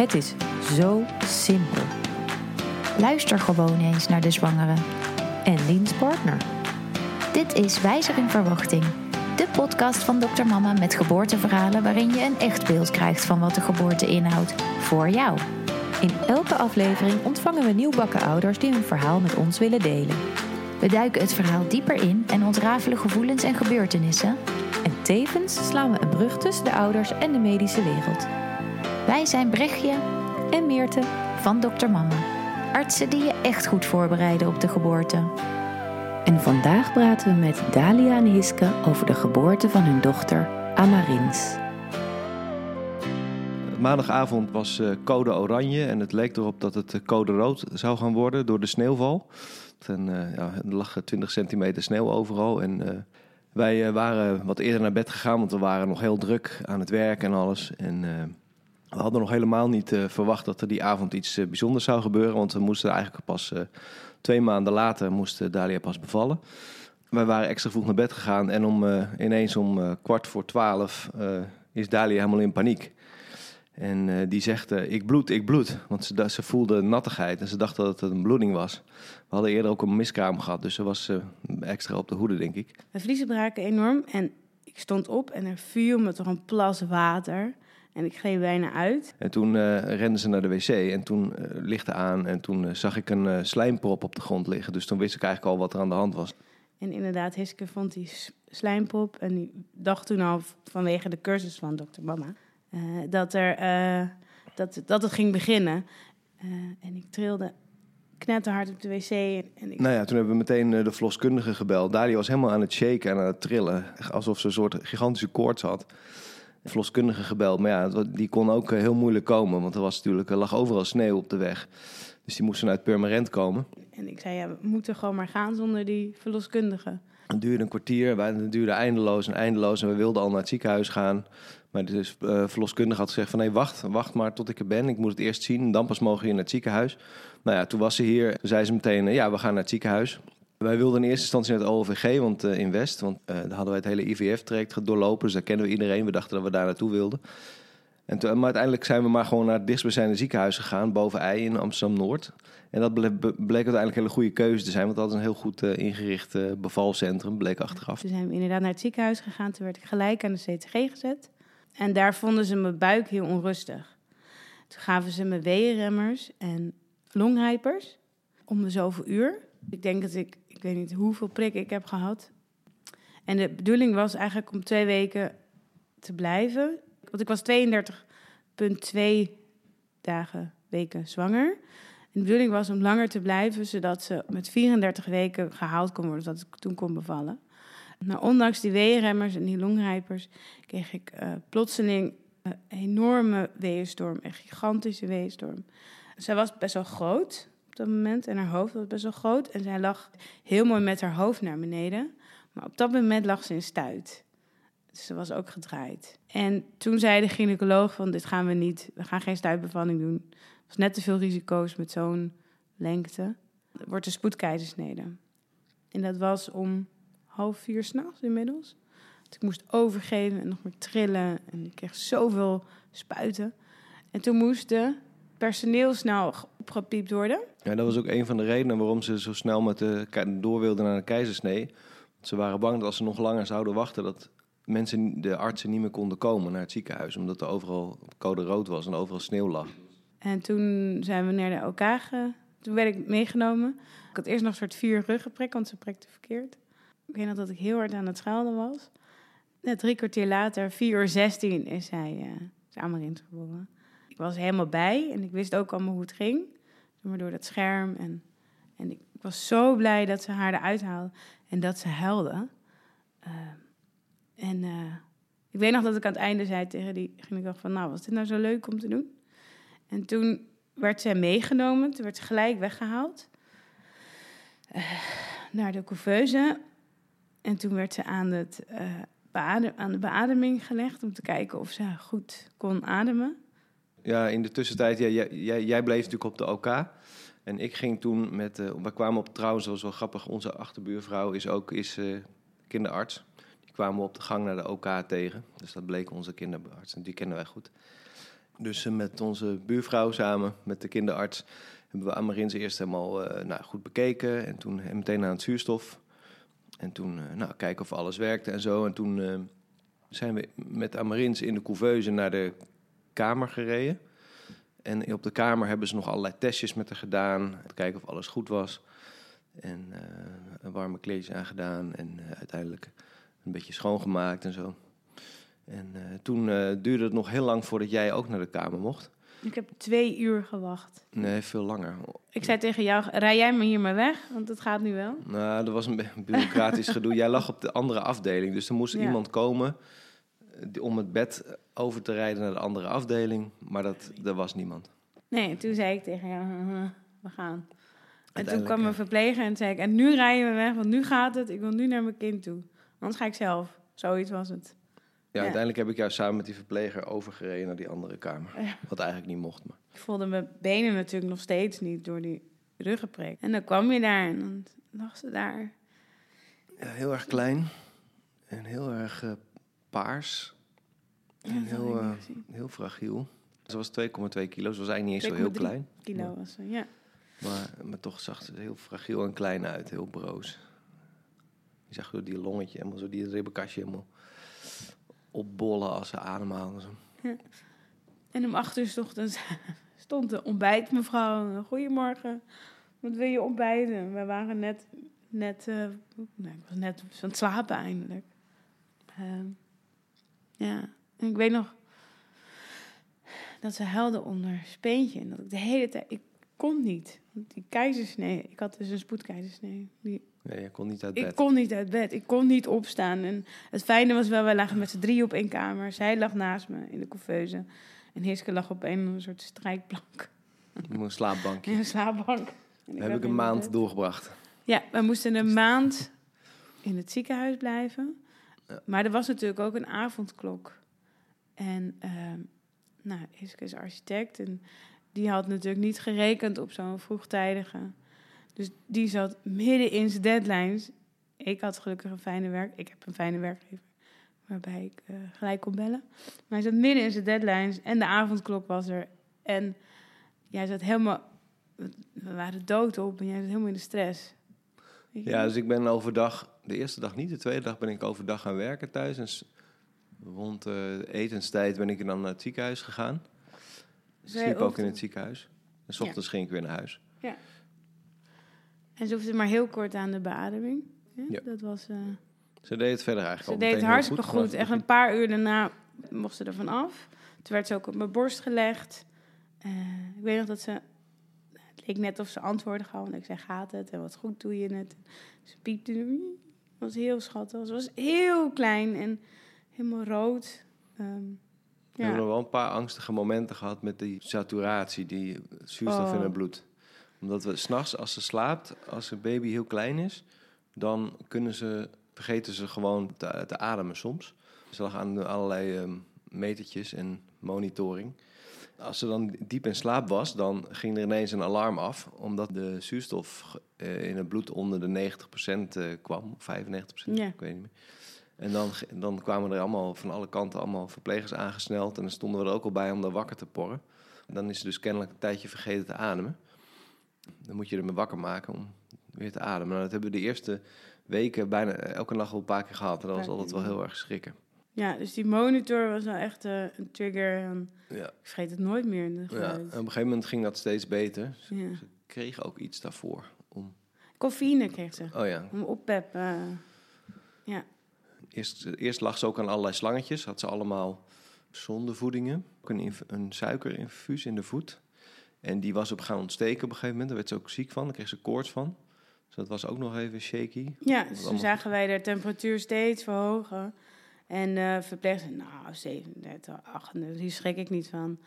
Het is zo simpel. Luister gewoon eens naar de zwangere. En Liens partner. Dit is Wijzer in Verwachting. De podcast van Dr. Mama met geboorteverhalen waarin je een echt beeld krijgt van wat de geboorte inhoudt. Voor jou. In elke aflevering ontvangen we nieuwbakken ouders die hun verhaal met ons willen delen. We duiken het verhaal dieper in en ontrafelen gevoelens en gebeurtenissen. En tevens slaan we een brug tussen de ouders en de medische wereld. Wij zijn Brechtje En Meerte. van Dr. Mama. Artsen die je echt goed voorbereiden op de geboorte. En vandaag praten we met Dalia en Hiske over de geboorte van hun dochter Amarins. Maandagavond was eh, code oranje en het leek erop dat het eh, code rood zou gaan worden door de sneeuwval. En, eh, ja, er lag 20 centimeter sneeuw overal en eh, wij waren wat eerder naar bed gegaan, want we waren nog heel druk aan het werk en alles. En eh, we hadden nog helemaal niet eh, verwacht dat er die avond iets eh, bijzonders zou gebeuren, want we moesten eigenlijk pas eh, twee maanden later moest Dalia pas bevallen. Wij waren extra vroeg naar bed gegaan en om, ineens om kwart voor twaalf is Dalia helemaal in paniek. En die zegt, ik bloed, ik bloed. Want ze, ze voelde nattigheid en ze dacht dat het een bloeding was. We hadden eerder ook een miskraam gehad, dus ze was extra op de hoede, denk ik. Mijn vliezen braken enorm en ik stond op en er viel me toch een plas water. En ik gleed bijna uit. En toen eh renden ze naar de wc en toen eh, lichtte aan en toen eh, zag ik een slijmprop op de grond liggen. Dus toen wist ik eigenlijk al wat er aan de hand was. En inderdaad, Hiske vond die s- slijmpop en die dacht toen al vanwege de cursus van dokter Mama... dat, er, dat, dat het ging beginnen. En ik trilde knetterhard op de wc en, en ik Nou ja, toen hebben we meteen de verloskundige gebeld. Dalia was helemaal aan het shaken en aan het trillen. Alsof ze een soort gigantische koorts had. Verloskundige gebeld. Maar ja, die kon ook eh, heel moeilijk komen. Want er, was natuurlijk, er lag overal sneeuw op de weg. Dus die moesten uit Purmerend komen. En ik zei, ja, we moeten gewoon maar gaan zonder die verloskundige. Het duurde een kwartier. Het duurde eindeloos en eindeloos. En we wilden al naar het ziekenhuis gaan. Maar de eh, verloskundige had gezegd van... nee, wacht, wacht maar tot ik er ben. Ik moet het eerst zien. Dan pas mogen we naar het ziekenhuis. Nou ja, toen was ze hier. Toen zei ze meteen, eh, ja, we gaan naar het ziekenhuis. Wij wilden in eerste instantie naar het OVG, want eh, in West. Want eh, daar hadden wij het hele IVF-traject doorlopen. Dus daar kennen we iedereen. We dachten dat we daar naartoe wilden. En maar uiteindelijk zijn we maar gewoon naar het dichtstbijzijnde ziekenhuis gegaan. Boven Ei in Amsterdam-Noord. En dat bleek uiteindelijk een hele goede keuze te zijn. Want dat is een heel goed eh, ingericht eh, bevalcentrum, bleek achteraf. Toen zijn we inderdaad naar het ziekenhuis gegaan. Toen werd ik gelijk aan de CTG gezet. En daar vonden ze mijn buik heel onrustig. Toen gaven ze me weeënremmers en longhypers om de zoveel uur. Ik denk dat ik, ik weet niet hoeveel prikken ik heb gehad. En de bedoeling was eigenlijk om twee weken te blijven. Want ik was 32,2 dagen, weken zwanger. En de bedoeling was om langer te blijven, zodat ze met 34 weken gehaald kon worden, zodat ik toen kon bevallen. Nou, ondanks die weeënremmers en die longrijpers kreeg ik eh, plotseling een enorme weeënstorm, een gigantische weeënstorm. Zij was best wel groot dat moment en haar hoofd was best wel groot. En zij lag heel mooi met haar hoofd naar beneden. Maar op dat moment lag ze in stuit. Dus ze was ook gedraaid. En toen zei de gynaecoloog van dit gaan we niet, we gaan geen stuitbevalling doen. Er was net te veel risico's met zo'n lengte. Er wordt een spoedkeizersnede. En dat was om half vier s'nachts inmiddels. Dus ik moest overgeven en nog meer trillen. En ik kreeg zoveel spuiten. En toen moest de personeel snel opgepiept worden. Ja, dat was ook een van de redenen waarom ze zo snel met de, door wilden naar de keizersnee. Want ze waren bang dat als ze nog langer zouden wachten... dat mensen, de artsen niet meer konden komen naar het ziekenhuis. Omdat er overal code rood was en overal sneeuw lag. En toen zijn we naar de OK ge... Toen werd ik meegenomen. Ik had eerst nog een soort vier ruggenprik, want ze prikte verkeerd. Ik weet nog dat ik heel hard aan het schelden was. Net drie kwartier later, vier uur zestien, is zij uh, is Amarint geboren. Ik was helemaal bij en ik wist ook allemaal hoe het ging. Maar door dat scherm. En, en ik, was zo blij dat ze haar eruit haalde en dat ze huilde. Uh, en uh, ik weet nog dat ik aan het einde zei tegen die gynaecoloog van... nou, was dit nou zo leuk om te doen? En toen werd zij meegenomen. Toen werd ze gelijk weggehaald. Uh, naar de couveuse. En toen werd ze aan, het, aan de beademing gelegd... om te kijken of ze goed kon ademen. Ja, in de tussentijd... Ja, jij, jij, jij bleef natuurlijk op de OK. En ik ging toen met... Uh, we kwamen op trouwens, dat was wel grappig... onze achterbuurvrouw is ook is, uh, kinderarts. Die kwamen we op de gang naar de OK tegen. Dus dat bleek onze kinderarts. En die kennen wij goed. Dus eh, met onze buurvrouw samen, met de kinderarts, hebben we Amarins eerst helemaal eh, nou, goed bekeken. En toen meteen aan het zuurstof. En toen eh, nou, kijken of alles werkte en zo. En toen eh, zijn we met Amarins in de couveuse naar de kamer gereden. En op de kamer hebben ze nog allerlei testjes met haar gedaan. Te kijken of alles goed was. En eh, een warme kleedje aangedaan. En eh, uiteindelijk een beetje schoongemaakt en zo. En eh, toen duurde het nog heel lang voordat jij ook naar de kamer mocht. Ik heb twee uur gewacht. Nee, veel langer. Ik zei tegen jou, rij jij maar hier maar weg, want het gaat nu wel. Nou, er was een bureaucratisch gedoe. Jij lag op de andere afdeling, dus er moest Ja. iemand komen om het bed over te rijden naar de andere afdeling. Maar dat, er was niemand. Nee, toen zei ik tegen jou, "Haha, we gaan. En toen kwam mijn verpleger en zei ik, en nu rijden we weg, want nu gaat het. Ik wil nu naar mijn kind toe. Anders ga ik zelf. Zoiets was het. Ja, Ja. uiteindelijk heb ik jou samen met die verpleger overgereden naar die andere kamer. Ja. Wat eigenlijk niet mocht, maar... Ik voelde mijn benen natuurlijk nog steeds niet door die ruggenprik. En dan kwam je daar en dan lag ze daar. Ja, heel erg klein en heel erg eh, paars Ja, en heel, eh, heel fragiel. Ze was 2,2 kilo, ze was eigenlijk niet eens zo heel 2,3. klein. Kilo was ze, ja. Maar, maar toch zag ze heel fragiel en klein uit, heel broos. Je zag door die longetje, helemaal zo die ribbenkastje helemaal opbollen als ze ademhaalde. Zo. En om acht uur 's ochtends stond de ontbijtmevrouw. Goedemorgen, wat wil je ontbijten? We waren net, net, eh, nou, ik was net aan het slapen eindelijk. Ehm, ja, en ik weet nog dat ze huilde onder speentje. En dat ik de hele tijd, ik kon niet. Die keizersnee, ik had dus een spoedkeizersnee. Die, Nee, je kon niet uit ik bed. kon niet uit bed. Ik kon niet opstaan. En het fijne was wel, wij lagen met z'n drie op één kamer. Zij lag naast me in de couveuse. En Hiske lag op een soort strijkplank. Een slaapbankje. Een slaapbank. En heb ik een maand doorgebracht. Ja, we moesten een maand in het ziekenhuis blijven. Maar er was natuurlijk ook een avondklok. En ehm nou, Hiske is architect. En die had natuurlijk niet gerekend op zo'n vroegtijdige. Dus die zat midden in zijn deadlines. Ik had gelukkig een fijne werk. Ik heb een fijne werkgever. Waarbij ik eh, gelijk kon bellen. Maar hij zat midden in zijn deadlines. En de avondklok was er. En jij zat helemaal... We waren dood op en jij zat helemaal in de stress. Ja, dus ik ben overdag, de eerste dag niet, de tweede dag ben ik overdag gaan werken thuis. En rond de etenstijd ben ik dan naar het ziekenhuis gegaan. Ik Zij sliep ook in het ziekenhuis. En s ochtends ging ik weer naar huis. En ze hoefde maar heel kort aan de beademing. Ja, Ja. Dat was... eh, Ze deed het verder eigenlijk ze deed het hartstikke goed. Echt een paar uur daarna mocht ze er van af. Toen werd ze ook op mijn borst gelegd. Eh, ik weet nog dat ze... Leek net of ze antwoordde. En ik zei, gaat het? En wat goed doe je het? Ze piepte. Het was heel schattig. Ze was heel klein en helemaal rood. Ehm, We hebben ja. wel een paar angstige momenten gehad met die saturatie, die zuurstof in Oh. het bloed. Omdat we s'nachts, als ze slaapt, als een baby heel klein is, dan kunnen ze, vergeten ze gewoon te, te ademen soms. Ze lag aan allerlei ehm, metertjes en monitoring. Als ze dan diep in slaap was, dan ging er ineens een alarm af, omdat de zuurstof eh, in het bloed onder de 90% eh, kwam, of 95%, Ja. ik weet niet meer. En dan, dan kwamen er allemaal van alle kanten allemaal verplegers aangesneld. En dan stonden we er ook al bij om daar wakker te porren. Dan is ze dus kennelijk een tijdje vergeten te ademen. Dan moet je er mee wakker maken om weer te ademen. Nou, dat hebben we de eerste weken bijna elke nacht wel een paar keer gehad. En dat was altijd wel heel erg schrikken. Ja, dus die monitor was wel echt eh, een trigger. En Ja. ik vergeet het nooit meer. in De ja. En op een gegeven moment ging dat steeds beter. Ze, Ja. ze kregen ook iets daarvoor. Om, Coffeïne kreeg ze. oh ja, Om oppeppen. Ja. Eerst, eerst lag ze ook aan allerlei slangetjes. Had ze allemaal zondevoedingen. Ook een, een suikerinfuus in de voet. En die was op gaan ontsteken op een gegeven moment. Daar werd ze ook ziek van. Daar kreeg ze koorts van. Dus dat was ook nog even shaky. Ja, dus toen zagen wij de temperatuur steeds verhogen. En de verpleegster nou, 37, 38, hier schrik ik niet van.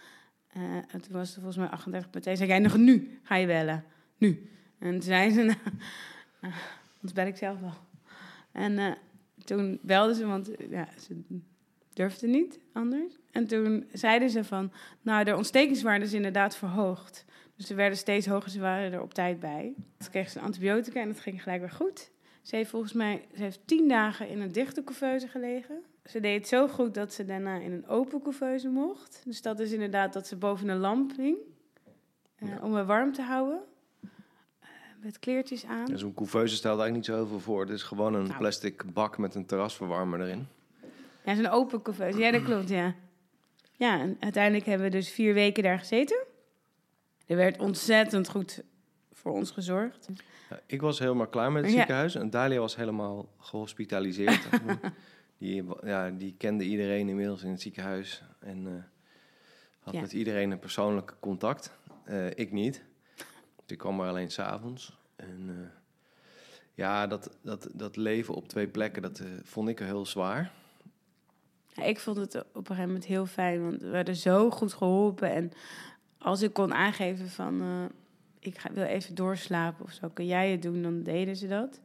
En toen was het volgens mij 38 meteen. Zei jij nog nu ga je bellen. Nu. En toen zei ze, nou, uh, anders bel ik zelf wel. En eh, toen belde ze, want ja, ze durfde niet anders. En toen zeiden ze van, nou, de ontstekingswaarde is inderdaad verhoogd. Dus ze werden steeds hoger, ze waren er op tijd bij. Toen kreeg ze antibiotica en dat ging gelijk weer goed. Ze heeft volgens mij ze heeft tien dagen in een dichte couveuse gelegen. Ze deed het zo goed dat ze daarna in een open couveuse mocht. Dus dat is inderdaad dat ze boven een lamp hing. eh, Ja. Om haar warm te houden. Eh, met kleertjes aan. En zo'n couveuse stelt eigenlijk niet zo heel veel voor. Het is gewoon een Nou. plastic bak met een terrasverwarmer erin. Ja, zo'n open couveuse. Ja, dat klopt, ja. Ja, en uiteindelijk hebben we dus vier weken daar gezeten. Er werd ontzettend goed voor ons gezorgd. Ik was helemaal klaar met het Ja. ziekenhuis en Dalia was helemaal gehospitaliseerd. die, ja, die kende iedereen inmiddels in het ziekenhuis en eh, had Ja. met iedereen een persoonlijk contact. Eh, ik niet. Ik kwam er alleen s'avonds. En eh, ja, dat, dat, dat leven op twee plekken, dat vond ik heel zwaar. Ja, ik vond het op een gegeven moment heel fijn, want we werden zo goed geholpen. En als ik kon aangeven van, ik ga, wil even doorslapen of zo, kun jij het doen, dan deden ze dat.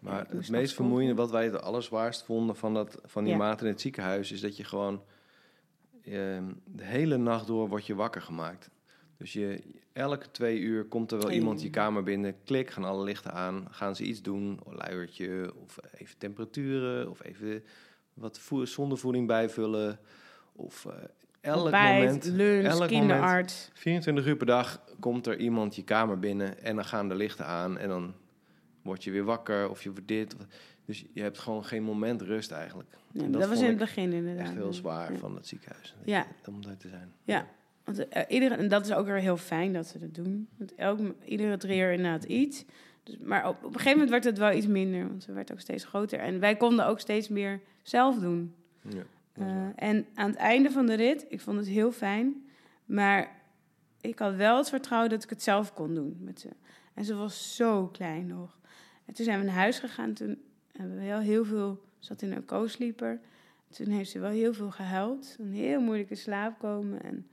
Maar, het meest vermoeiende, wat wij het allerzwaarst vonden van, dat, van die Ja. maat in het ziekenhuis, is dat je gewoon ehm, de hele nacht door word je wakker gemaakt. Dus je, elke twee uur komt er wel iemand je kamer binnen, klik, gaan alle lichten aan, gaan ze iets doen, een luiertje of even temperaturen of even wat voer, zondevoeding bijvullen of eh, elk Ontbijt, moment, lunch, elk kinderarts. 24 uur per dag komt er iemand je kamer binnen en dan gaan de lichten aan en dan word je weer wakker of je wordt dit. Dus je hebt gewoon geen moment rust eigenlijk. Ja, dat, was in het begin inderdaad. Echt heel zwaar Ja. van het ziekenhuis. Ja. Om daar te zijn. Ja, want iedere, en dat is ook weer heel fijn dat ze dat doen. Want elk, iedere drie jaar inderdaad iets. Dus, maar op, op een gegeven moment werd het wel iets minder, want ze werd ook steeds groter. En wij konden ook steeds meer zelf doen. Ja, Eh, en aan het einde van de rit, ik vond het heel fijn, maar ik had wel het vertrouwen dat ik het zelf kon doen met ze. En ze was zo klein nog. En toen zijn we naar huis gegaan, toen hebben we heel, heel veel, zat in een co-sleeper. Toen heeft ze wel heel veel gehuild, een heel moeilijke slaap komen. En,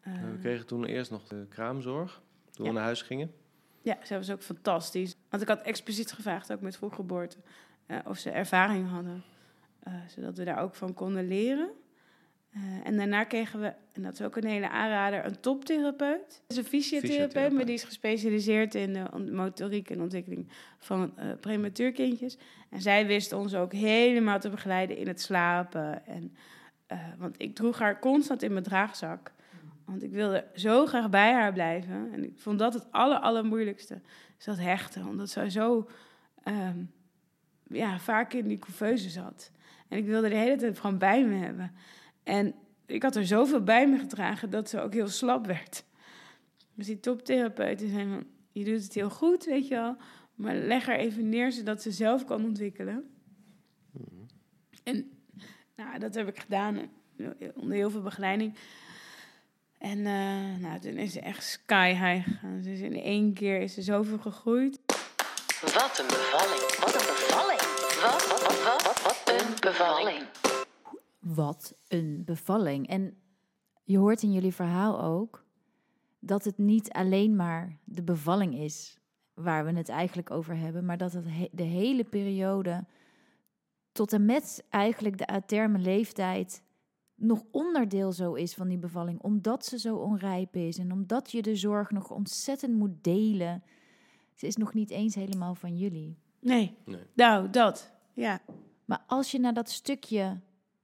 eh, we kregen toen eerst nog de kraamzorg toen Ja. we naar huis gingen. Ja, ze was ook fantastisch. Want ik had expliciet gevraagd, ook met vroeggeboorte, eh of ze ervaring hadden. eh, zodat we daar ook van konden leren. Eh, en daarna kregen we, en dat is ook een hele aanrader, een toptherapeut. Dat is een fysiotherapeut, Fysiotherapeut. maar die is gespecialiseerd in de motoriek en ontwikkeling van eh prematuurkindjes. En zij wist ons ook helemaal te begeleiden in het slapen. En, eh, want ik droeg haar constant in mijn draagzak. Want ik wilde zo graag bij haar blijven. En ik vond dat het aller, allermoeilijkste. Is dat hechten. Omdat zij zo ehm, ja, vaak in die couveuse zat. En ik wilde de hele tijd gewoon bij me hebben. En ik had er zoveel bij me gedragen dat ze ook heel slap werd. Dus die toptherapeut die zei van... Je doet het heel goed, weet je wel. Maar leg haar even neer zodat ze zelf kan ontwikkelen. En nou, dat heb ik gedaan. eh, Onder heel veel begeleiding. En eh, nou, toen is ze echt sky high gegaan. Dus in één keer is ze zoveel gegroeid. Wat een bevalling. Wat een bevalling. Wat, wat, wat, wat een bevalling. Wat een bevalling. En je hoort in jullie verhaal ook dat het niet alleen maar de bevalling is waar we het eigenlijk over hebben, maar dat het he- de hele periode tot en met eigenlijk de aterme leeftijd nog onderdeel zo is van die bevalling, omdat ze zo onrijp is en omdat je de zorg nog ontzettend moet delen. Ze is nog niet eens helemaal van jullie. Nee, Nee. nou, dat. Ja. Maar als je naar dat stukje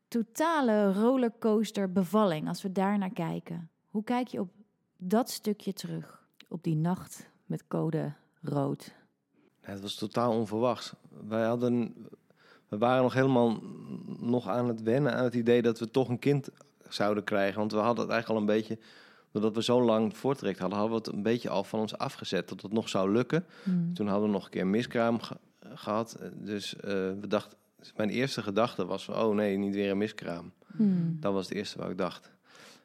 totale rollercoaster bevalling, als we daar naar kijken, hoe kijk je op dat stukje terug? Op die nacht met code rood. Ja, het was totaal onverwachts. Wij hadden, we waren nog helemaal nog aan het wennen aan het idee dat we toch een kind zouden krijgen. Want we hadden het eigenlijk al een beetje, doordat we zo lang voortrekt hadden, hadden we het een beetje al van ons afgezet dat het nog zou lukken. Toen hadden we nog een keer een miskraam ge- gehad. Dus eh, we dachten, mijn eerste gedachte was van, oh nee, niet weer een miskraam. Hmm. Dat was het eerste wat ik dacht.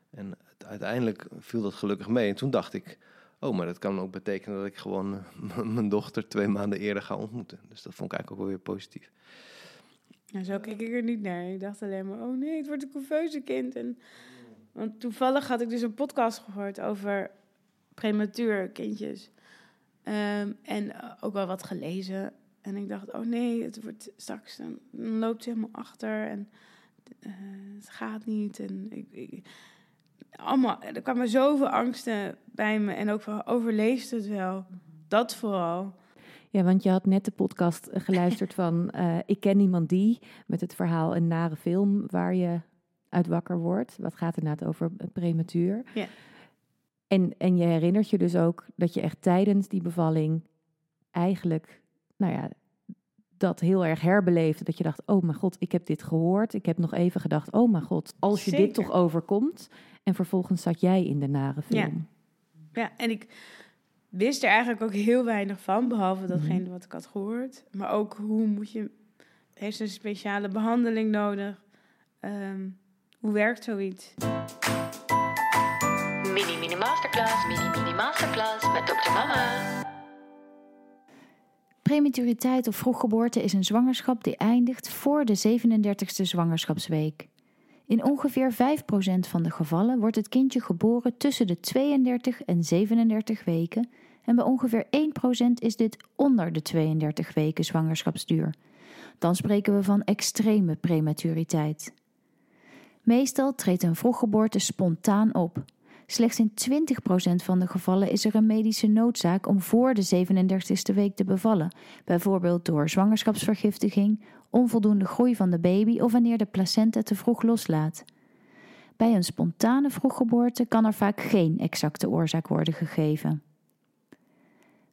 En uiteindelijk viel dat gelukkig mee. En toen dacht ik, oh, maar dat kan ook betekenen dat ik gewoon eh, mijn dochter twee maanden eerder ga ontmoeten. Dus dat vond ik eigenlijk ook wel weer positief. Nou, zo keek ik er niet naar. Ik dacht alleen maar, oh nee, het wordt een couveuse kind. En, want toevallig had ik dus een podcast gehoord over prematuur kindjes. Ehm, en eh, ook wel wat gelezen. En ik dacht, oh nee, het wordt straks, dan, loopt ze helemaal achter. En eh, het gaat niet. En ik, ik, allemaal, er kwamen zoveel angsten bij me. En ook van, overleeft het wel? Dat vooral. Ja, want je had net de podcast geluisterd van eh, Ik ken iemand die, met het verhaal een nare film waar je uit wakker wordt. Wat gaat inderdaad over prematuur. Ja. En, en je herinnert je dus ook dat je echt tijdens die bevalling eigenlijk, nou ja, dat heel erg herbeleefde. Dat je dacht, oh mijn god, ik heb dit gehoord. Ik heb nog even gedacht, oh mijn god, als je dit toch overkomt. En vervolgens zat jij in de nare film. Ja, en ik wist er eigenlijk ook heel weinig van, behalve Mhm. datgene wat ik had gehoord. Maar ook hoe moet je, heeft ze een speciale behandeling nodig? Ehm, hoe werkt zoiets? Mini Mini Masterclass, Mini Mini Masterclass met Dr. Mama. Prematuriteit of vroeggeboorte is een zwangerschap die eindigt voor de 37ste zwangerschapsweek. In ongeveer 5% van de gevallen wordt het kindje geboren tussen de 32 en 37 weken en bij ongeveer 1% is dit onder de 32 weken zwangerschapsduur. Dan spreken we van extreme prematuriteit. Meestal treedt een vroeggeboorte spontaan op. Slechts in 20% van de gevallen is er een medische noodzaak om voor de 37ste week te bevallen, bijvoorbeeld door zwangerschapsvergiftiging, onvoldoende groei van de baby of wanneer de placenta te vroeg loslaat. Bij een spontane vroeggeboorte kan er vaak geen exacte oorzaak worden gegeven.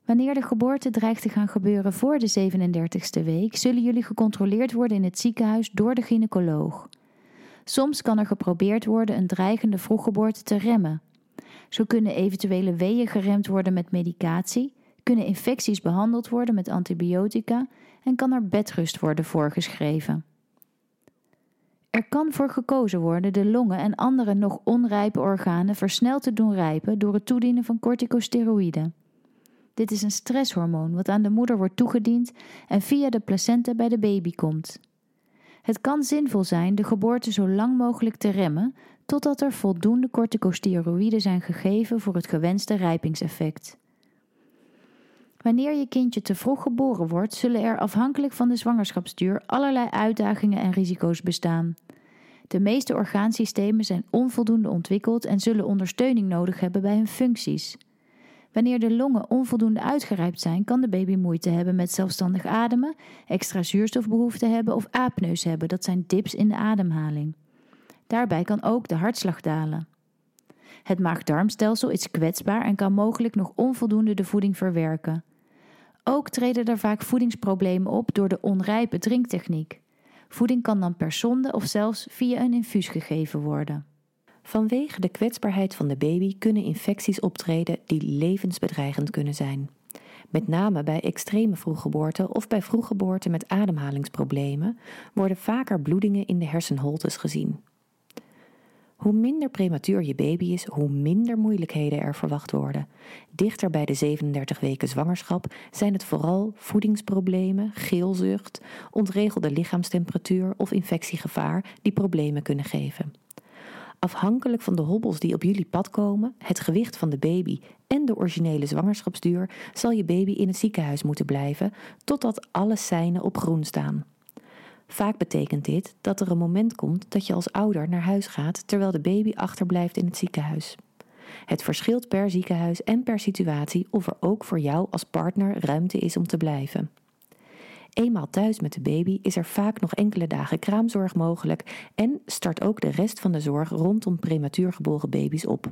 Wanneer de geboorte dreigt te gaan gebeuren voor de 37ste week, zullen jullie gecontroleerd worden in het ziekenhuis door de gynaecoloog. Soms kan er geprobeerd worden een dreigende vroeggeboorte te remmen. Zo kunnen eventuele weeën geremd worden met medicatie, kunnen infecties behandeld worden met antibiotica en kan er bedrust worden voorgeschreven. Er kan voor gekozen worden de longen en andere nog onrijpe organen versneld te doen rijpen door het toedienen van corticosteroïden. Dit is een stresshormoon wat aan de moeder wordt toegediend en via de placenta bij de baby komt. Het kan zinvol zijn de geboorte zo lang mogelijk te remmen totdat er voldoende corticosteroïden zijn gegeven voor het gewenste rijpingseffect. Wanneer je kindje te vroeg geboren wordt, zullen er afhankelijk van de zwangerschapsduur allerlei uitdagingen en risico's bestaan. De meeste orgaansystemen zijn onvoldoende ontwikkeld en zullen ondersteuning nodig hebben bij hun functies. Wanneer de longen onvoldoende uitgerijpt zijn, kan de baby moeite hebben met zelfstandig ademen, extra zuurstofbehoefte hebben of apneus hebben, dat zijn dips in de ademhaling. Daarbij kan ook de hartslag dalen. Het maag-darmstelsel is kwetsbaar en kan mogelijk nog onvoldoende de voeding verwerken. Ook treden er vaak voedingsproblemen op door de onrijpe drinktechniek. Voeding kan dan per sonde of zelfs via een infuus gegeven worden. Vanwege de kwetsbaarheid van de baby kunnen infecties optreden die levensbedreigend kunnen zijn. Met name bij extreme vroeggeboorte of bij vroeggeboorte met ademhalingsproblemen worden vaker bloedingen in de hersenholtes gezien. Hoe minder prematuur je baby is, hoe minder moeilijkheden er verwacht worden. Dichter bij de 37 weken zwangerschap zijn het vooral voedingsproblemen, geelzucht, ontregelde lichaamstemperatuur of infectiegevaar die problemen kunnen geven. Afhankelijk van de hobbels die op jullie pad komen, het gewicht van de baby en de originele zwangerschapsduur, zal je baby in het ziekenhuis moeten blijven totdat alle seinen op groen staan. Vaak betekent dit dat er een moment komt dat je als ouder naar huis gaat terwijl de baby achterblijft in het ziekenhuis. Het verschilt per ziekenhuis en per situatie of er ook voor jou als partner ruimte is om te blijven. Eenmaal thuis met de baby is er vaak nog enkele dagen kraamzorg mogelijk en start ook de rest van de zorg rondom prematuur geboren baby's op.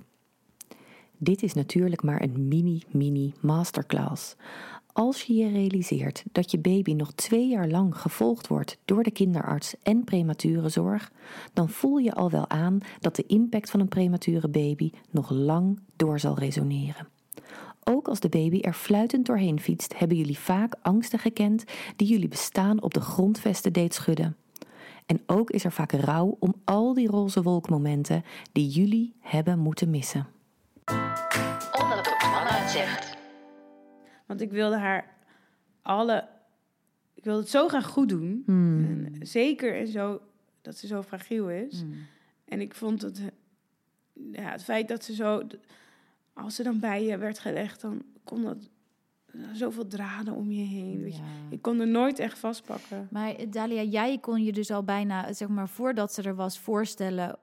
Dit is natuurlijk maar een mini-mini masterclass. Als je je realiseert dat je baby nog twee jaar lang gevolgd wordt door de kinderarts en premature zorg, dan voel je al wel aan dat de impact van een premature baby nog lang door zal resoneren. Ook als de baby er fluitend doorheen fietst, hebben jullie vaak angsten gekend die jullie bestaan op de grondvesten deed schudden. En ook is er vaak rouw om al die roze wolkmomenten die jullie hebben moeten missen. Want ik wilde haar alle... Ik wilde het zo graag goed doen. Hmm. En zeker en zo, dat ze zo fragiel is. En ik vond het... Ja, het feit dat ze zo... Als ze dan bij je werd gelegd, dan kon dat... Zoveel draden om je heen. Weet je. Ik kon er nooit echt vastpakken. Maar eh, Dalia, jij kon je dus al bijna, zeg maar, voordat ze er was, voorstellen eh,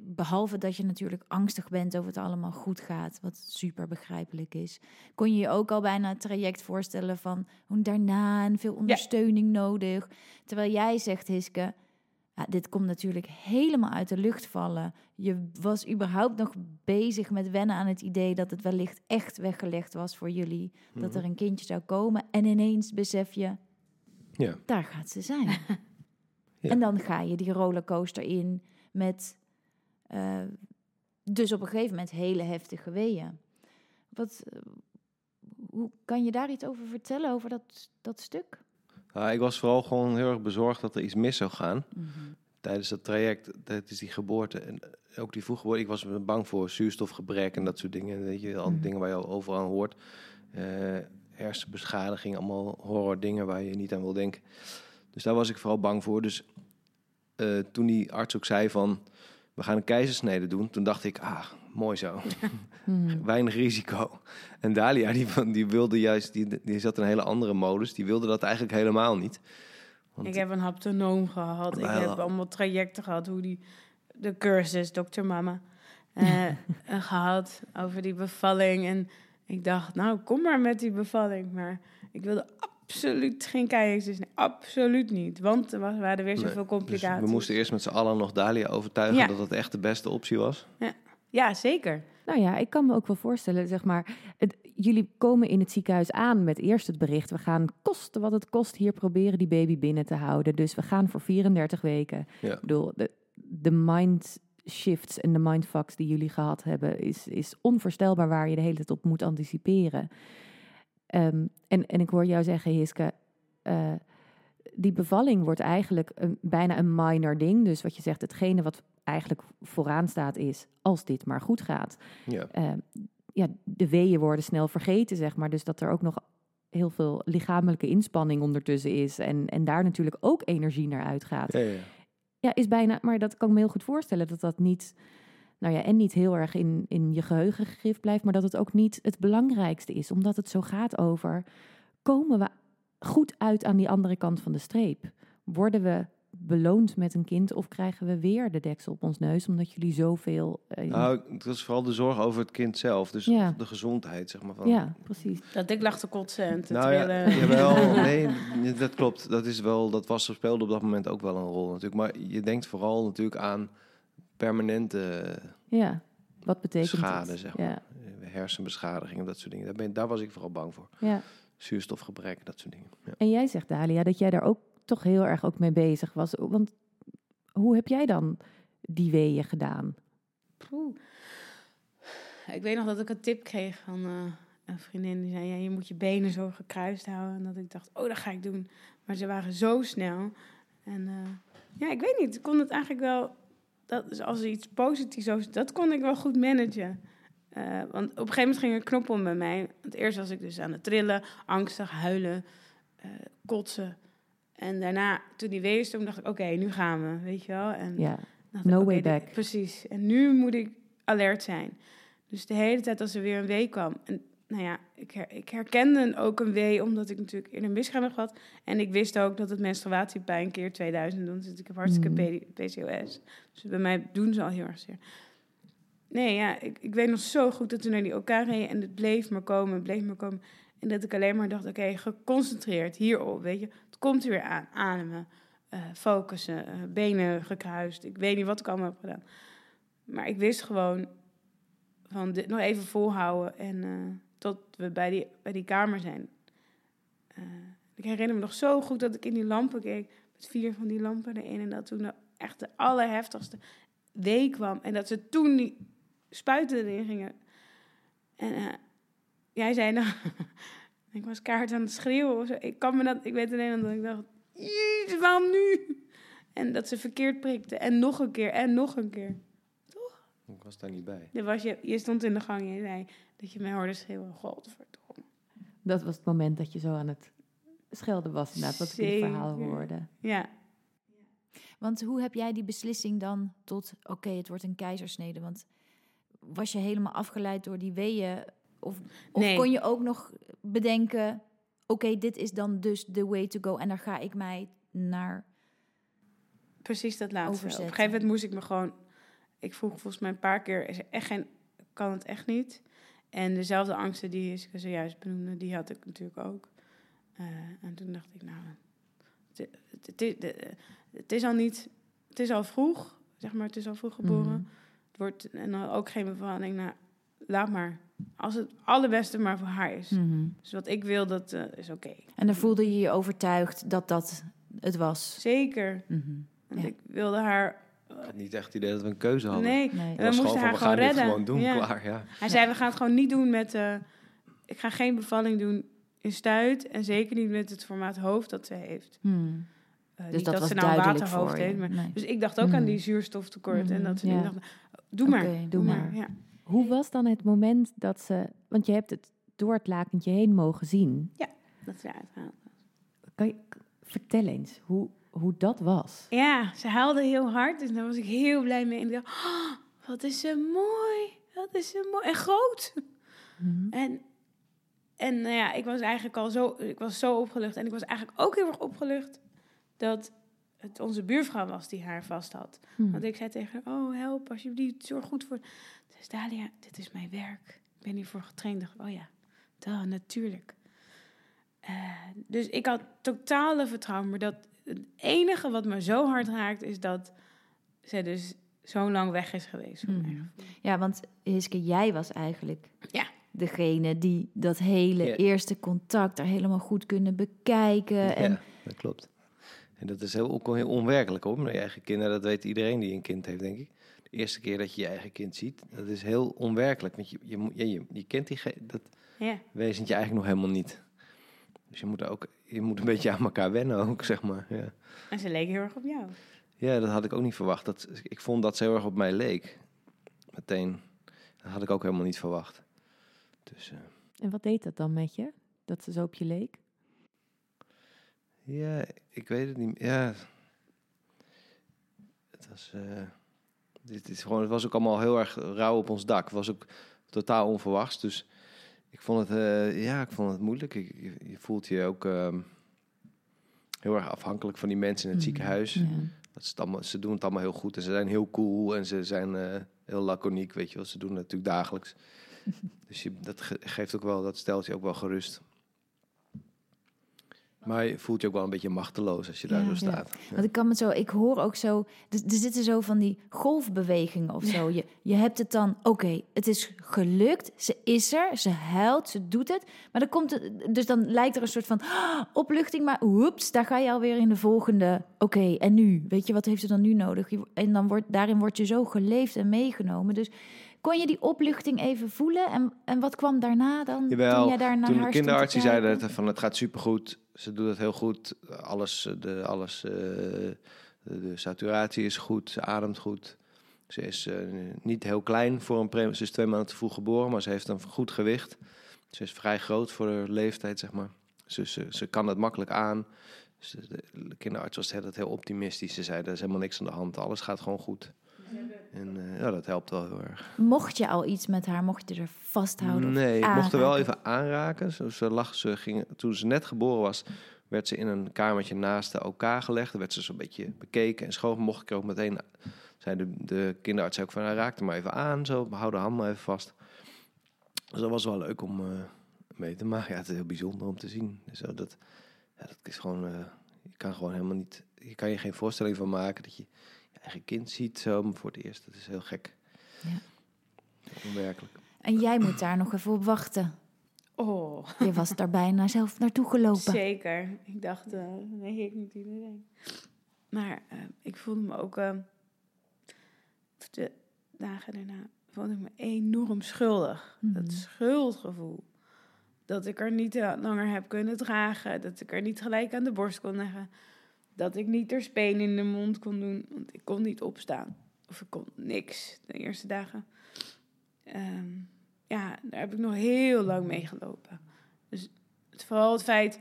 behalve dat je natuurlijk angstig bent of het allemaal goed gaat, wat super begrijpelijk is, kon je je ook al bijna het traject voorstellen van hoe daarna en veel ondersteuning nodig. Terwijl jij zegt, Hiske, ja, dit komt natuurlijk helemaal uit de lucht vallen. Je was überhaupt nog bezig met wennen aan het idee dat het wellicht echt weggelegd was voor jullie, dat er een kindje zou komen. En ineens besef je, Ja. daar gaat ze zijn. Ja. En dan ga je die rollercoaster in met eh, dus op een gegeven moment hele heftige weeën. Wat, eh, hoe kan je daar iets over vertellen, over dat, dat stuk? Ik was vooral gewoon heel erg bezorgd dat er iets mis zou gaan. Mhm. Tijdens dat traject, tijdens die geboorte en ook die vroeggeboorte. Ik was bang voor zuurstofgebrek en dat soort dingen. Weet je, al Mhm. dingen waar je overal aan hoort. Eh hersenbeschadiging, allemaal horror dingen waar je niet aan wil denken. Dus daar was ik vooral bang voor. Dus eh, toen die arts ook zei van, we gaan een keizersnede doen. Toen dacht ik, ah, mooi zo. Mhm. Weinig risico. En Dalia, die, van- die wilde juist, die, die zat in een hele andere modus. Die wilde dat eigenlijk helemaal niet. Want- Ik heb een haptonoom gehad. Ik heb allemaal trajecten gehad. Hoe die, de cursus, dokter mama, eh, eh, gehad over die bevalling. En ik dacht, nou, kom maar met die bevalling. Maar ik wilde absoluut geen keizersnee. Absoluut niet. Want er was- waren weer Nee, zoveel Dus complicaties. we moesten eerst met z'n allen nog Dalia overtuigen Ja. dat het echt de beste optie was. Ja, zeker. Nou ja, ik kan me ook wel voorstellen, zeg maar, het, jullie komen in het ziekenhuis aan met eerst het bericht, we gaan kosten wat het kost hier proberen die baby binnen te houden. Dus we gaan voor 34 weken. Ja. Ik bedoel, de, de mind shifts en de mindfucks die jullie gehad hebben, is, is onvoorstelbaar waar je de hele tijd op moet anticiperen. Ehm, en, en ik hoor jou zeggen, Hiske, eh, die bevalling wordt eigenlijk een, bijna een minor ding. Dus wat je zegt, hetgene wat eigenlijk vooraan staat is, als dit maar goed gaat. Ja. Eh, ja, de weeën worden snel vergeten, zeg maar. Dus dat er ook nog heel veel lichamelijke inspanning ondertussen is. En, en daar natuurlijk ook energie naar uitgaat. Ja, ja, ja. Ja, is bijna, maar dat kan ik me heel goed voorstellen dat dat niet, nou ja, en niet heel erg in, in je geheugen gegrift blijft, maar dat het ook niet het belangrijkste is, omdat het zo gaat over, komen we goed uit aan die andere kant van de streep? Worden we beloond met een kind of krijgen we weer de deksel op ons neus, omdat jullie zoveel... eh, Nou, het was vooral de zorg over het kind zelf. Dus Ja. de gezondheid, zeg maar. Van, ja, precies. Dat ik lag te kotsen en te Nou ja, jawel, nee, dat klopt. Dat is wel, dat was, speelde op dat moment ook wel een rol natuurlijk. Maar je denkt vooral natuurlijk aan permanente Ja, wat betekent schade, het? zeg maar. Ja, eh, hersenbeschadiging en dat soort dingen. Daar, ben, daar was ik vooral bang voor. ja. Zuurstofgebrek, dat soort dingen. Ja. En jij zegt, Dalia, dat jij daar ook toch heel erg ook mee bezig was. Want hoe heb jij dan die weeën gedaan? Poeh. Ik weet nog dat ik een tip kreeg van eh, een vriendin. Die zei, ja, je moet je benen zo gekruist houden. En dat ik dacht, oh, dat ga ik doen. Maar ze waren zo snel. En eh, ja, ik weet niet. Ik kon het eigenlijk wel... Dat is als iets positiefs dat kon ik wel goed managen. Eh, want op een gegeven moment ging er een knop om bij mij. Want eerst was ik dus aan het trillen, angstig, huilen, eh, kotsen. En daarna, toen die weeën stond, dacht ik, oké, nu gaan we, weet je wel. En Ja, No ik, way dit- back. Precies. En nu moet ik alert zijn. Dus de hele tijd als er weer een wee kwam. En nou ja, ik, her- ik herkende ook een wee, omdat ik natuurlijk eerder een misgaan heb gehad. En ik wist ook dat het menstruatiepijn keer 2000 doen. Dus ik heb hartstikke. P- PCOS. Dus bij mij doen ze al heel erg zeer. Nee, ja, ik, ik weet nog zo goed dat toen naar die elkaar reden en het bleef maar komen, het bleef maar komen. En dat ik alleen maar dacht, oké, geconcentreerd hierop, weet je. Het komt er weer aan, ademen, eh, focussen, eh, benen gekruist. Ik weet niet wat ik allemaal heb gedaan. Maar ik wist gewoon van dit nog even volhouden en eh, tot we bij die, bij die kamer zijn. Eh, ik herinner me nog zo goed dat ik in die lampen keek, met vier van die lampen erin. En dat toen echt de allerheftigste wee kwam. En dat ze toen die spuiten erin gingen. En eh, jij zei dan, ik was kaart aan het schreeuwen. of zo. Ik kan me dat, ik weet alleen dat ik dacht, "Jezus, waarom nu? En dat ze verkeerd prikte. En nog een keer, en nog een keer. Ik was daar niet bij. Er was je, je stond in de gang en je zei dat je mij hoorde schreeuwen. Godverdomme. dat was het moment dat je zo aan het schelden was, inderdaad, wat ik in het verhaal hoorde. Ja, Want hoe heb jij die beslissing dan tot, oké, het wordt een keizersnede? Want was je helemaal afgeleid door die weeën? Of, of Nee. kon je ook nog bedenken, oké, dit is dan dus the way to go en daar ga ik mij naar... precies dat laatste. Op een Overzetten. gegeven moment moest ik me gewoon ik vroeg volgens mij een paar keer, is er echt geen, kan het echt niet? En dezelfde angsten die ik zojuist benoemde, die had ik natuurlijk ook. Uh, en toen dacht ik, nou, het, het, het, het, is al niet, het is al vroeg, zeg maar, het is al vroeg geboren. Mhm. Het wordt, en dan ook geen bevalling, nou, laat maar. Als het allerbeste maar voor haar is. Mhm. Dus wat ik wil, dat uh, is oké. Okay. En dan voelde je je overtuigd dat dat het was? Zeker. Mm -hmm. Want ja. ik wilde haar... Ik had niet echt het idee dat we een keuze hadden. Nee, nee. we moesten gewoon haar van, gewoon we gaan redden. Gewoon doen, ja. klaar, ja. Hij zei, we gaan het gewoon niet doen met... Uh, ik ga geen bevalling doen in stuit. En zeker niet met het formaat hoofd dat ze heeft. Hmm. Uh, dus niet dat, dat, was ze nou een duidelijk waterhoofd voor je. heeft. Maar, nee. Dus ik dacht ook aan die zuurstoftekort. En dat ze ja. doe maar, doe maar. Ja. Hoe was dan het moment dat ze... Want je hebt het door het lakentje heen mogen zien. Dat ze was. Kan je, vertel eens hoe, hoe dat was. Ja, ze huilde heel hard. Dus daar was ik heel blij mee. En ik dacht, oh, wat is ze mooi. Wat is ze mooi. En groot. Mhm. En, en nou ja, ik was eigenlijk al zo, ik was zo opgelucht. En ik was eigenlijk ook heel erg opgelucht dat het onze buurvrouw was die haar vast had. Mhm. Want ik zei tegen haar, oh help alsjeblieft, zorg goed voor... Dus Dalia, dit is mijn werk. Ik ben hiervoor getraind. Dacht, oh ja, duh, natuurlijk. Uh, dus ik had totale vertrouwen. Maar dat het enige wat me zo hard raakt, is dat zij dus zo lang weg is geweest. Voor mij. Ja, want Hiske, jij was eigenlijk Ja. degene die dat hele Ja. eerste contact er helemaal goed kunnen bekijken. En, Ja, dat klopt. En dat is heel, ook wel heel onwerkelijk hoor, met je eigen kinderen. Dat weet iedereen die een kind heeft, denk ik. De eerste keer dat je je eigen kind ziet, dat is heel onwerkelijk. Want je, je, moet- je, je, je kent die, dat Ja. wezentje eigenlijk nog helemaal niet. Dus je moet, ook, je moet een beetje aan elkaar wennen ook, zeg maar. Ja. En ze leek heel erg op jou. ja, dat had ik ook niet verwacht. Dat, ik vond dat ze heel erg op mij leek. Meteen. Dat had ik ook helemaal niet verwacht. Dus eh, En wat deed dat dan met je? Dat ze zo op je leek? ja, ik weet het niet. Ja, het was... eh, dit is gewoon, het was ook allemaal heel erg rauw op ons dak. Het was ook totaal onverwachts. Dus ik vond het, eh, ja, ik vond het moeilijk. Ik, je, je voelt je ook ehm, heel erg afhankelijk van die mensen in het Mhm. ziekenhuis. Ja. Dat allemaal, ze doen het allemaal heel goed en ze zijn heel cool en ze zijn eh, heel laconiek, weet je wel. Ze doen het natuurlijk dagelijks. dus je, dat ge- geeft ook wel, dat stelt je ook wel gerust. Maar je voelt je ook wel een beetje machteloos als je daar Ja, zo staat. Ja. Want ik kan me zo, ik hoor ook zo, er, er zitten zo van die golfbewegingen of zo. Je, je hebt het dan, oké, het is gelukt, ze is er, ze huilt, ze doet het. Maar dan komt het, dus dan lijkt er een soort van ah, opluchting, maar woeps, daar ga je alweer in de volgende. Oké, en nu? Weet je, wat heeft ze dan nu nodig? En dan wordt, daarin word je zo geleefd en meegenomen. Dus kon je die opluchting even voelen? En, en wat kwam daarna dan? Jawel, toen jij daar naar Toen de kinderarts kijken? het, van het gaat supergoed, ze doet het heel goed, alles, eh, de, alles eh, de, saturatie is goed, ze ademt goed. Ze is eh, niet heel klein voor een pre, ze is twee maanden te vroeg geboren, maar ze heeft een goed gewicht. Ze is vrij groot voor haar leeftijd, zeg maar. Ze, ze, ze kan het makkelijk aan. Dus de, de kinderarts was altijd heel optimistisch. Ze zei, er is helemaal niks aan de hand, alles gaat gewoon goed. En eh, ja, dat helpt wel heel erg. Mocht je al iets met haar, mocht je er vasthouden? Nee, ik mocht er wel even aanraken. Zo, ze lag, ze ging, toen ze net geboren was, werd ze in een kamertje naast de OK gelegd. Dan werd ze zo'n beetje bekeken en schoon. Mocht ik er ook meteen, zei de, de kinderarts ook van, nou, raak er maar even aan. Zo, hou de hand maar even vast. Dus dat was wel leuk om eh, mee te maken. Ja, het is heel bijzonder om te zien. Zo, dat, ja, dat is gewoon, eh, je kan gewoon helemaal niet, je kan je geen voorstelling van maken dat je eigen kind ziet zo voor het eerst. Dat is heel gek. Ja. Onwerkelijk. En jij moet daar nog even op wachten. Oh, Je was daar bijna zelf naartoe gelopen. zeker. Ik dacht, eh, nee, ik moet iedereen. Maar eh, ik voelde me ook, eh, de dagen daarna, voelde ik me enorm schuldig. Mhm. Dat schuldgevoel. Dat ik er niet langer heb kunnen dragen. Dat ik er niet gelijk aan de borst kon leggen. Dat ik niet er speen in de mond kon doen. Want ik kon niet opstaan. Of ik kon niks de eerste dagen. Ehm, ja, daar heb ik nog heel lang mee gelopen. Dus het, vooral het feit...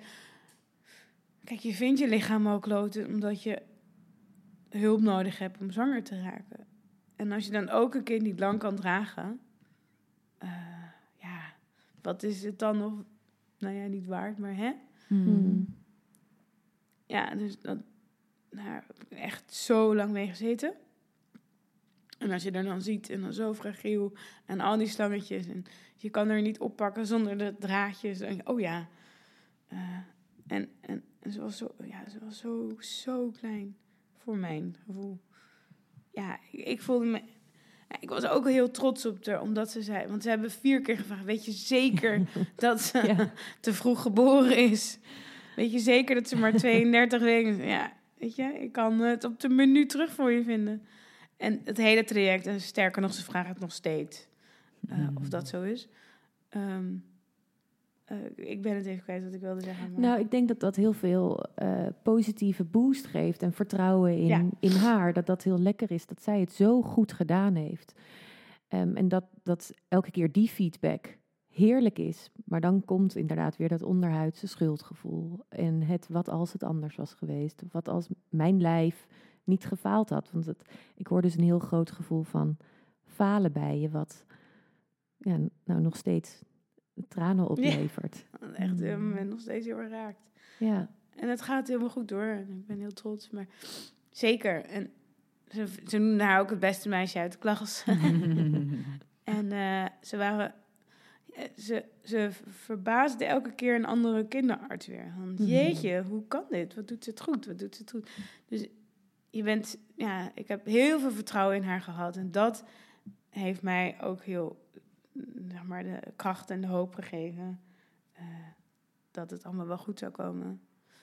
Kijk, je vindt je lichaam ook kloten omdat je hulp nodig hebt om zwanger te raken. En als je dan ook een kind niet lang kan dragen... eh, ja, wat is het dan nog... Nou ja, niet waard, maar hè? Hmm. Ja, dus dat, daar heb ik echt zo lang mee gezeten. En als je er dan ziet, en dan zo fragiel, en al die slangetjes, en je kan er niet oppakken zonder de draadjes. En, oh ja. Eh, en, en, en ze was, zo, ja, ze was zo, zo klein voor mijn gevoel. Ja, ik, ik voelde me... Ik was ook heel trots op haar, omdat ze zei... Want ze hebben vier keer gevraagd, weet je zeker dat ze Ja. te vroeg geboren is? Weet je zeker dat ze maar 32 weken? Ja, weet je, ik kan het op de menu terug voor je vinden. En het hele traject, en sterker nog, ze vragen het nog steeds. eh, Of dat zo is. Ehm, eh, ik ben het even kwijt wat ik wilde zeggen. Maar... Nou, ik denk dat dat heel veel eh, positieve boost geeft en vertrouwen in, Ja. in haar. Dat dat heel lekker is, dat zij het zo goed gedaan heeft. Ehm, en dat, dat elke keer die feedback heerlijk is. Maar dan komt inderdaad weer dat onderhuidse schuldgevoel. En het wat als het anders was geweest. Of wat als mijn lijf niet gefaald had. Want het, ik hoor dus een heel groot gevoel van falen bij je. Wat ja, nou nog steeds tranen oplevert. Echt, ik ben nog steeds heel erg raakt. Ja. En het gaat helemaal goed door. En ik ben heel trots. Maar zeker. En ze, ze noemden haar ook het beste meisje uit de klas. en eh, ze waren... Ze, ze verbaasde elke keer een andere kinderarts weer. Van, jeetje, hoe kan dit? Wat doet ze het goed? Wat doet ze het goed? Dus je bent... Ja, ik heb heel veel vertrouwen in haar gehad. En dat heeft mij ook heel... Zeg maar, de kracht en de hoop gegeven... eh, dat het allemaal wel goed zou komen.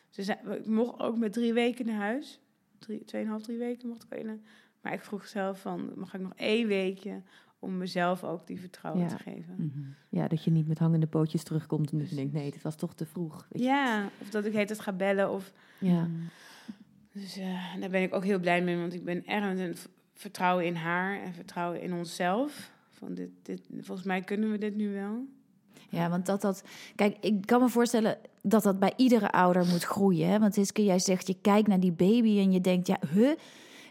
Ze zei, ik mocht ook met drie weken naar huis. Drie, tweeënhalf, drie weken mocht ik alleen. Maar ik vroeg zelf van, mag ik nog één weekje om mezelf ook die vertrouwen Ja. te geven. Mhm. Ja, dat je niet met hangende pootjes terugkomt en dat je denkt, nee, dit was toch te vroeg. Weet je? Ja, of dat ik heet het ga bellen. Of, Ja. dus eh, daar ben ik ook heel blij mee, want ik ben erg met een vertrouwen in haar en vertrouwen in onszelf. Van dit, dit, volgens mij kunnen we dit nu wel. Ja, want dat dat. Kijk, ik kan me voorstellen dat dat bij iedere ouder moet groeien. Hè? Want Hiske, jij zegt, je kijkt naar die baby en je denkt, ja, huh,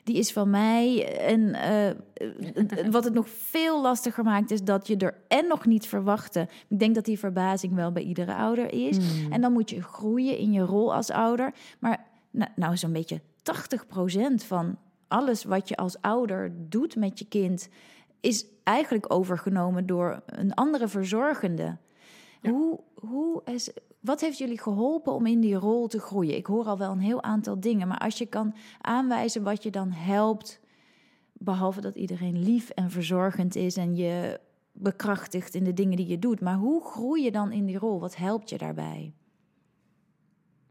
die is van mij. En eh, wat het nog veel lastiger maakt, is dat je er en nog niet verwachtte. Ik denk dat die verbazing wel bij iedere ouder is. En dan moet je groeien in je rol als ouder. Maar nou, nou zo'n beetje 80% van alles wat je als ouder doet met je kind, is eigenlijk overgenomen door een andere verzorgende. Hoe, hoe is, wat heeft jullie geholpen om in die rol te groeien? Ik hoor al wel een heel aantal dingen, maar als je kan aanwijzen wat je dan helpt, behalve dat iedereen lief en verzorgend is en je bekrachtigt in de dingen die je doet, maar hoe groei je dan in die rol? Wat helpt je daarbij?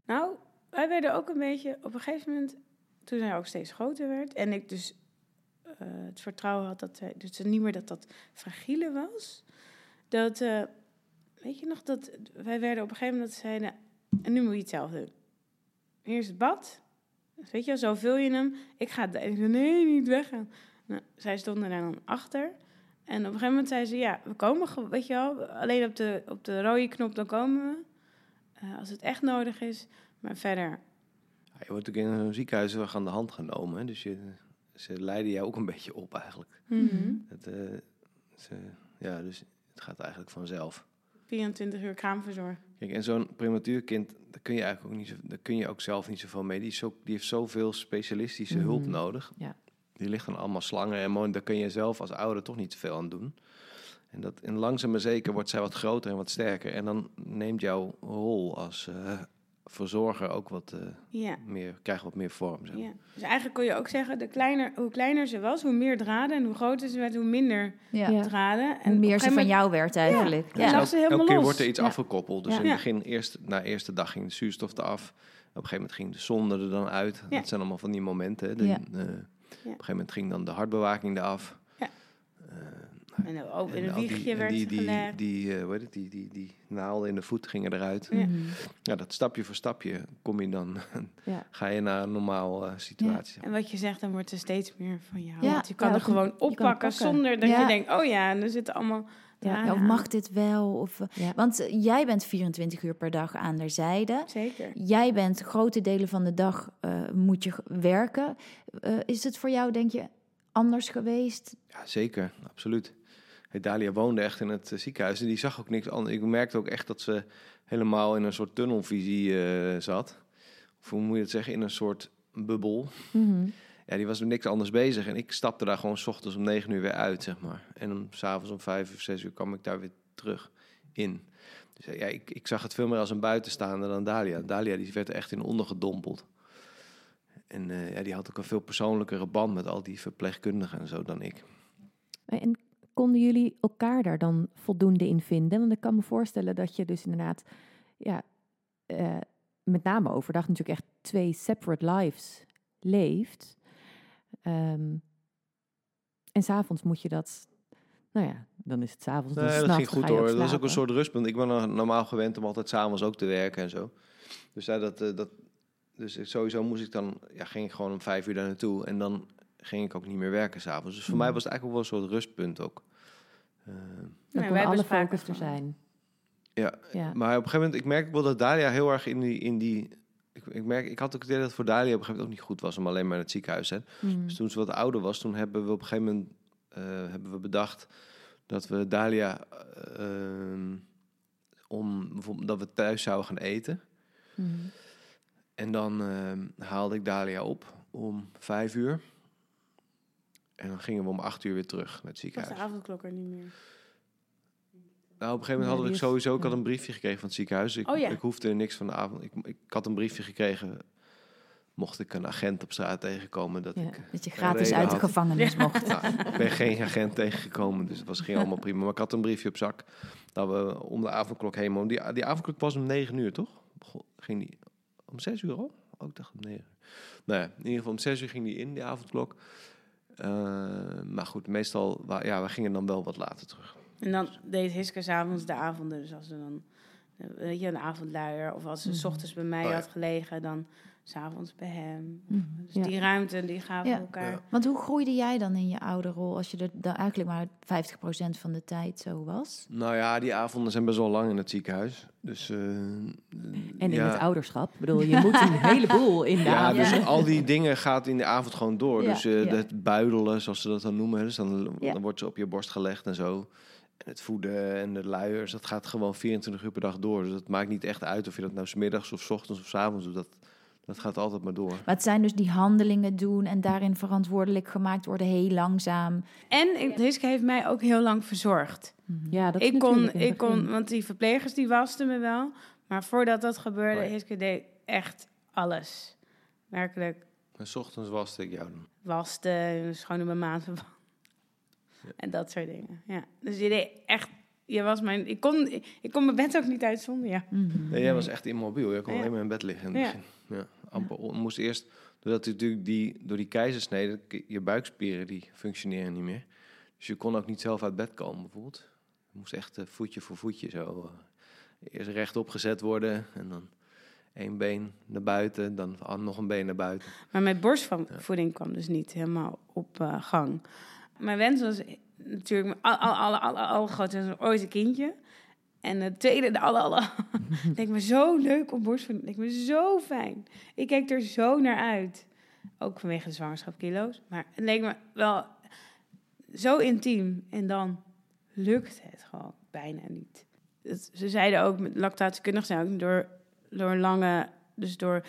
Nou, wij werden ook een beetje op een gegeven moment, toen zij ook steeds groter werd en ik dus eh, het vertrouwen had dat zij, dus niet meer dat dat fragiele was, dat, eh, weet je nog, dat wij werden op een gegeven moment dat ze zeiden, en nu moet je het zelf doen. Hier is het bad, Dus weet je, wel, zo vul je hem. Ik ga, en ik zei, nee, niet weggaan. Nou, zij stonden daar dan achter. En op een gegeven moment zei ze, ja, we komen, weet je wel, alleen op de, op de rode knop, dan komen we. Eh, als het echt nodig is. Maar verder, je wordt natuurlijk in een ziekenhuis wel aan de hand genomen. Hè? Dus je, ze leiden jou ook een beetje op eigenlijk. mhm, Het, eh, ze, ja, dus het gaat eigenlijk vanzelf. 24 uur kraamverzorg. Kijk, en zo'n prematuurkind, daar kun je eigenlijk ook niet zo, daar kun je ook zelf niet zoveel mee. Die, is zo, die heeft zoveel specialistische hulp Mhm. nodig. Ja. Die ligt dan allemaal slangen en mo- daar kun je zelf als ouder toch niet veel aan doen. En, dat, en langzaam maar zeker wordt zij wat groter en wat sterker. En dan neemt jouw rol als eh, verzorger ook wat eh, Ja. meer, krijgt wat meer vorm. Zeg. maar. ja. Dus eigenlijk kon je ook zeggen, de kleiner, hoe kleiner ze was, hoe meer draden. En hoe groter ze werd, hoe minder Ja. Draden. En Hoe meer ze van jou werd eigenlijk. Ja. Ja. Dus ze elk- helemaal elke keer los. wordt er iets Ja. afgekoppeld. Dus Ja. in het begin, eerst, na de eerste dag ging de zuurstof eraf. Op een gegeven moment ging de zonde er dan uit. Ja. Dat zijn allemaal van die momenten. hè. De- Ja. eh, Op een gegeven moment ging dan de hartbewaking eraf. Ja. Eh, En ook in en een al die- wiegje en werd die, die, gelegd. die, eh, heet het, die, die, die naalden in de voet gingen eruit. Ja. Mhm. Ja, dat stapje voor stapje kom je dan, Ja. ga je naar een normaal eh, situatie. En wat je zegt, dan wordt er steeds meer van jou. Ja. Want je kan Ja, er gewoon oppakken pakken. zonder dat Ja. je denkt, oh ja, en er zitten allemaal... Ja, of mag dit wel? Of, eh, Ja. Want eh, jij bent 24 uur per dag aan de zijde. Zeker. Jij bent grote delen van de dag eh, moet je werken. Eh, is het voor jou, denk je, anders geweest? Ja, zeker, absoluut. Dalia woonde echt in het eh, ziekenhuis en die zag ook niks anders. Ik merkte ook echt dat ze helemaal in een soort tunnelvisie eh, zat. Of hoe moet je het zeggen, in een soort bubbel. Mhm. ja, die was met niks anders bezig. En ik stapte daar gewoon s ochtends om negen uur weer uit, zeg maar. En om s'avonds om vijf of zes uur kwam ik daar weer terug in. Dus ja, ik, ik zag het veel meer als een buitenstaander dan Dalia. Dalia die werd er echt in ondergedompeld. En eh, ja, die had ook een veel persoonlijkere band met al die verpleegkundigen en zo dan ik. En konden jullie elkaar daar dan voldoende in vinden? Want ik kan me voorstellen dat je dus inderdaad, ja, eh, met name overdag natuurlijk echt twee separate lives leeft. Um, en s'avonds moet je dat, nou ja, dan is het s'avonds. Nee, dat ging goed hoor. Dat is ook een soort rustpunt. Ik ben normaal gewend om altijd s'avonds ook te werken en zo. Dus ja, dat, eh, dat, dus sowieso moest ik dan, ja, ging ik gewoon om vijf uur daar naartoe. En dan ging ik ook niet meer werken s'avonds. Dus voor mij hmm. was het eigenlijk wel een soort rustpunt ook. Uh, dan nee, alle focus er zijn. Ja, ja, maar op een gegeven moment, ik merk wel dat Dalia heel erg in die, in die ik, ik, merk, ik had ook het idee dat het voor Dalia op een gegeven moment ook niet goed was om alleen maar in het ziekenhuis te mm. Dus toen ze wat ouder was, toen hebben we op een gegeven moment uh, hebben we bedacht dat we Dalia uh, om dat we thuis zouden gaan eten. Mm. En dan uh, haalde ik Dalia op om vijf uur. En dan gingen we om acht uur weer terug naar het ziekenhuis. Was de avondklok er niet meer? Nou, op een gegeven moment hadden we sowieso... Ik had een briefje gekregen van het ziekenhuis. Ik, oh, ja. ik hoefde niks van de avond... Ik, ik had een briefje gekregen... Mocht ik een agent op straat tegenkomen... Dat, ik dat je gratis uit de gevangenis mocht. Nou, ik ben geen agent tegengekomen, dus het was ging allemaal prima. Maar ik had een briefje op zak... dat we om de avondklok heen Die, die avondklok was om negen uur, toch? Ging die om zes uur al? Ook oh, dacht om negen Nou ja, in ieder geval om zes uur ging die in, die avondklok. Uh, maar goed, meestal... Ja, we gingen dan wel wat later terug. En dan deed Hiske s'avonds de avonden. Dus als ze dan, weet je, een avondluier. Of als ze mm s ochtends bij mij oh had gelegen, dan s'avonds bij hem. Mhm. Dus die ruimte, die gaven ja. elkaar. Want hoe groeide jij dan in je oude rol als je er dan eigenlijk maar 50% van de tijd zo was? Nou ja, die avonden zijn best wel lang in het ziekenhuis. Dus, uh, en in het ouderschap. Ik bedoel, je moet een heleboel in de ja, Dus al die dingen gaat in de avond gewoon door. dus uh, het buidelen, zoals ze dat dan noemen. Dus dan, dan wordt ze op je borst gelegd en zo het voeden en de luiers, dat gaat gewoon 24 uur per dag door. Dus het maakt niet echt uit of je dat nou smiddags of s ochtends of s avonds doet. Dat, dat gaat altijd maar door. Maar het zijn dus die handelingen doen en daarin verantwoordelijk gemaakt worden, heel langzaam. En Hiske heeft mij ook heel lang verzorgd. Mhm. Ja, dat ik kon, ik kon, want die verplegers die wasten me wel. Maar voordat dat gebeurde, oh Hiske deed echt alles. Werkelijk. En s ochtends waste ik jou dan? Waste, schone mijn maand en dat soort dingen. Ja. Dus je deed echt. Je was mijn, ik, kon, ik kon mijn bed ook niet uit zonder ja. Mhm. Nee, jij was echt immobiel. Je kon alleen maar in bed liggen in. Ja. Amper, moest eerst, doordat natuurlijk die, door die keizersnede, je buikspieren die functioneren niet meer. Dus je kon ook niet zelf uit bed komen bijvoorbeeld. Je moest echt uh, voetje voor voetje zo. Uh, eerst rechtop gezet worden en dan één been naar buiten, dan nog een been naar buiten. Maar met borstvoeding kwam dus niet helemaal op uh, gang. Mijn wens was natuurlijk al, al, al, al, al groot ooit een kindje. En het tweede, de alle, alle. denk me zo leuk om borstvoeding. Denk me zo fijn. Ik keek er zo naar uit. Ook vanwege de zwangerschapkilo's. Maar het leek me wel zo intiem. En dan lukt het gewoon bijna niet. ze zeiden ook, lactatiekundig zijn ook door, door lange... Dus door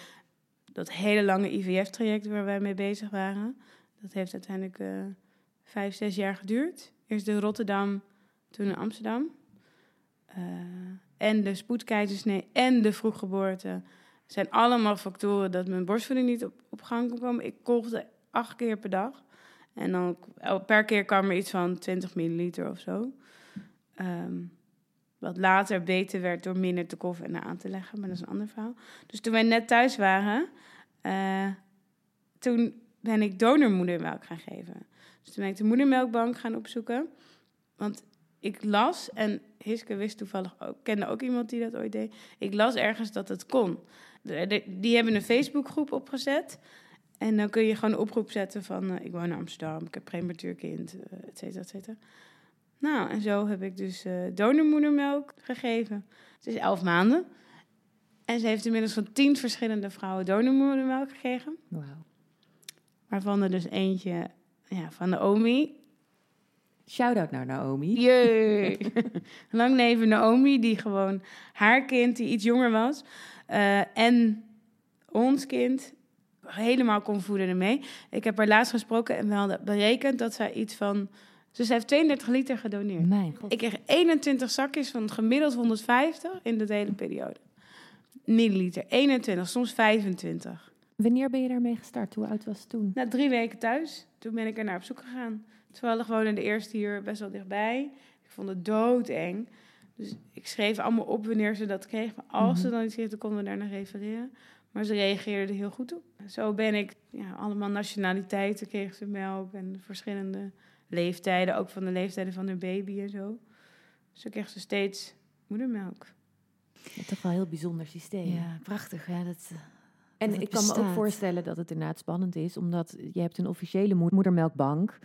dat hele lange IVF-traject waar wij mee bezig waren. Dat heeft uiteindelijk... Uh, vijf, zes jaar geduurd. Eerst in Rotterdam, toen in Amsterdam. Uh, en de spoedkeizersnee en de vroeggeboorte zijn allemaal factoren dat mijn borstvoeding niet op, op gang kon komen. Ik kolfde acht keer per dag. En dan per keer kwam er iets van 20 milliliter of zo. Um, wat later beter werd door minder te kolven en aan te leggen, maar dat is een ander verhaal. Dus toen wij net thuis waren, uh, toen ben ik donormoedermelk gaan geven. Dus toen ben ik de moedermelkbank gaan opzoeken. Want ik las, en Hiske wist toevallig ook, kende ook iemand die dat ooit deed. Ik las ergens dat het kon. die hebben een Facebookgroep opgezet. En dan kun je gewoon een oproep zetten van... Uh, ik woon in Amsterdam, ik heb prematuur kind, uh, et cetera, et cetera. Nou, en zo heb ik dus uh, donormoedermelk gegeven. Het is elf maanden. En ze heeft inmiddels van tien verschillende vrouwen donormoedermelk gekregen. Wauw. Waarvan er dus eentje ja, van Naomi. Shout-out naar Naomi. Jee. Lang leven Naomi, die gewoon haar kind, die iets jonger was. Uh, en ons kind helemaal kon voeden ermee. Ik heb haar laatst gesproken en we hadden berekend dat zij iets van... Dus ze heeft 32 liter gedoneerd. Mijn god. Ik kreeg 21 zakjes van gemiddeld 150 in de hele periode. Milliliter, 21, soms 25. Wanneer ben je daarmee gestart? Hoe oud was het toen? Na drie weken thuis, toen ben ik er naar op zoek gegaan. Terwijl gewoon in de eerste hier best wel dichtbij. Ik vond het doodeng. Dus ik schreef allemaal op wanneer ze dat kreeg. Maar als ze Mhm. dan iets kreeg, dan konden we daar naar refereren. Maar ze reageerde er heel goed op. Zo ben ik, ja, allemaal nationaliteiten kreeg ze melk. En verschillende leeftijden, ook van de leeftijden van haar baby en zo. Dus zo kreeg ze steeds moedermelk. Toch wel een heel bijzonder systeem. Ja, prachtig. Ja, dat, eh, En ik kan me ook voorstellen dat het inderdaad spannend is, omdat je hebt een officiële moed- moedermelkbank.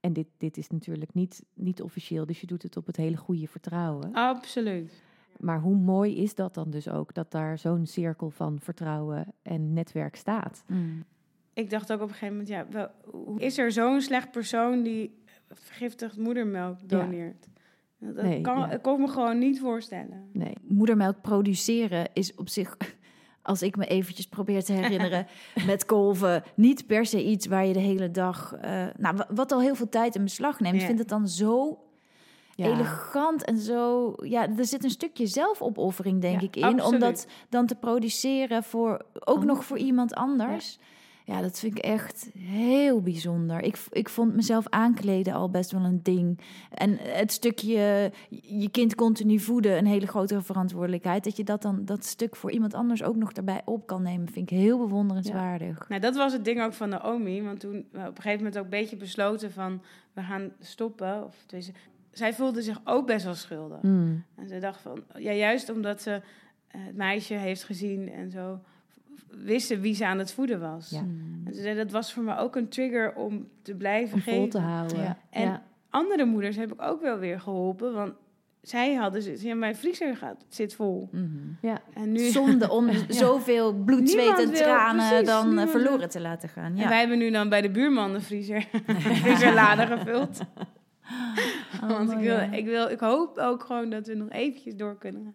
En dit, dit is natuurlijk niet, niet officieel, dus je doet het op het hele goede vertrouwen. Absoluut. Maar hoe mooi is dat dan dus ook, dat daar zo'n cirkel van vertrouwen en netwerk staat? mm. Ik dacht ook op een gegeven moment, ja, wel, hoe- is er zo'n slecht persoon die vergiftigd moedermelk doneert? Dat Nee, kan, ja. ik kon me gewoon niet voorstellen. Nee. moedermelk produceren is op zich, als ik me eventjes probeer te herinneren, met kolven, niet per se iets waar je de hele dag, eh, nou, wa- wat al heel veel tijd in beslag neemt. Ik Ja. vind het dan zo Ja. elegant en zo, ja, er zit een stukje zelfopoffering, denk Ja, ik, in, om absoluut. dat dan te produceren voor, ook nog voor iemand anders. Ja. Dat vind ik echt heel bijzonder. Ik, ik vond mezelf aankleden al best wel een ding. En het stukje je kind continu voeden, een hele grote verantwoordelijkheid. Dat je dat dan dat stuk voor iemand anders ook nog erbij op kan nemen, vind ik heel bewonderenswaardig. Nou, dat was het ding ook van Naomi. Want toen we op een gegeven moment ook een beetje besloten van... we gaan stoppen. Of, zij voelde zich ook best wel schuldig. Mm. En ze dacht van... Ja, juist omdat ze het meisje heeft gezien en zo... wisten wie ze aan het voeden was. Ja. Mm. En ze dat was voor me ook een trigger om te blijven Om vol geven. te houden. Ja. En Ja. andere moeders heb ik ook wel weer geholpen. Want zij hadden zoiets, ja, mijn vriezer gaat, zit vol. Mhm. Ja. En nu... Zonde om zoveel bloed, zweet en wil- tranen precies, dan eh, niemand verloren wil. te laten gaan. En Ja. wij hebben nu dan bij de buurman de vriezer, vriezerlade gevuld. Oh, Want ik, wil, ja. ik, wil, ik hoop ook gewoon dat we nog eventjes door kunnen gaan.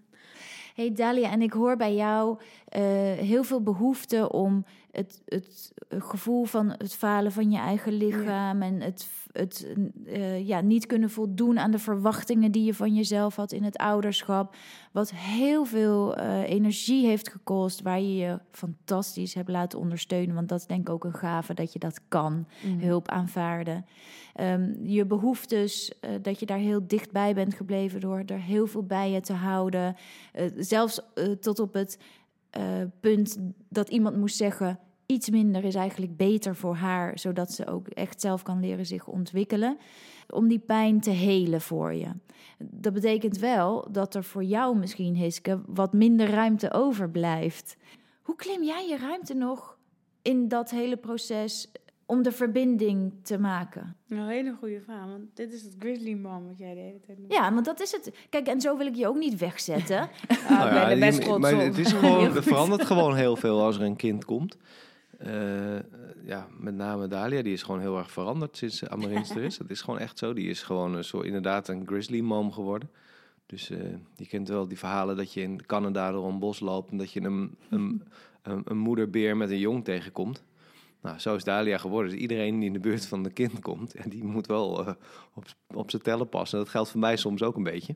Hey Dalia, en ik hoor bij jou eh, heel veel behoefte om het, het gevoel van het falen van je eigen lichaam en het, het eh, ja, niet kunnen voldoen aan de verwachtingen die je van jezelf had in het ouderschap. Wat heel veel eh, energie heeft gekost, waar je je fantastisch hebt laten ondersteunen. Want dat is denk ik ook een gave dat je dat kan, Mm. hulp aanvaarden. Ehm, je behoeftes, eh, dat je daar heel dichtbij bent gebleven door er heel veel bij je te houden. Zelfs tot op het eh, punt dat iemand moest zeggen: iets minder is eigenlijk beter voor haar, zodat ze ook echt zelf kan leren zich ontwikkelen. Om die pijn te helen voor je. Dat betekent wel dat er voor jou misschien, Hiske, wat minder ruimte overblijft. Hoe klim jij je ruimte nog in dat hele proces om de verbinding te maken? Een hele goede vraag, want dit is het grizzly mom wat jij de hele tijd noemt. Ja, want dat is het. Kijk, en zo wil ik je ook niet wegzetten. Ah, Nou ik ja, ben best die- trots maar op. het is gewoon, er verandert gewoon heel veel als er een kind komt. Eh, ja, met name Dalia, die is gewoon heel erg veranderd sinds uh, Amarins er is. Dat is gewoon echt zo. Die is gewoon een soort, inderdaad een grizzly mom geworden. Dus eh, je kent wel die verhalen dat je in Canada door een bos loopt en dat je een, een, een, een moederbeer met een jong tegenkomt. Nou, zo is Dalia geworden. Dus iedereen die in de buurt van de kind komt, ja, die moet wel eh, op, op zijn tellen passen. Dat geldt voor mij soms ook een beetje.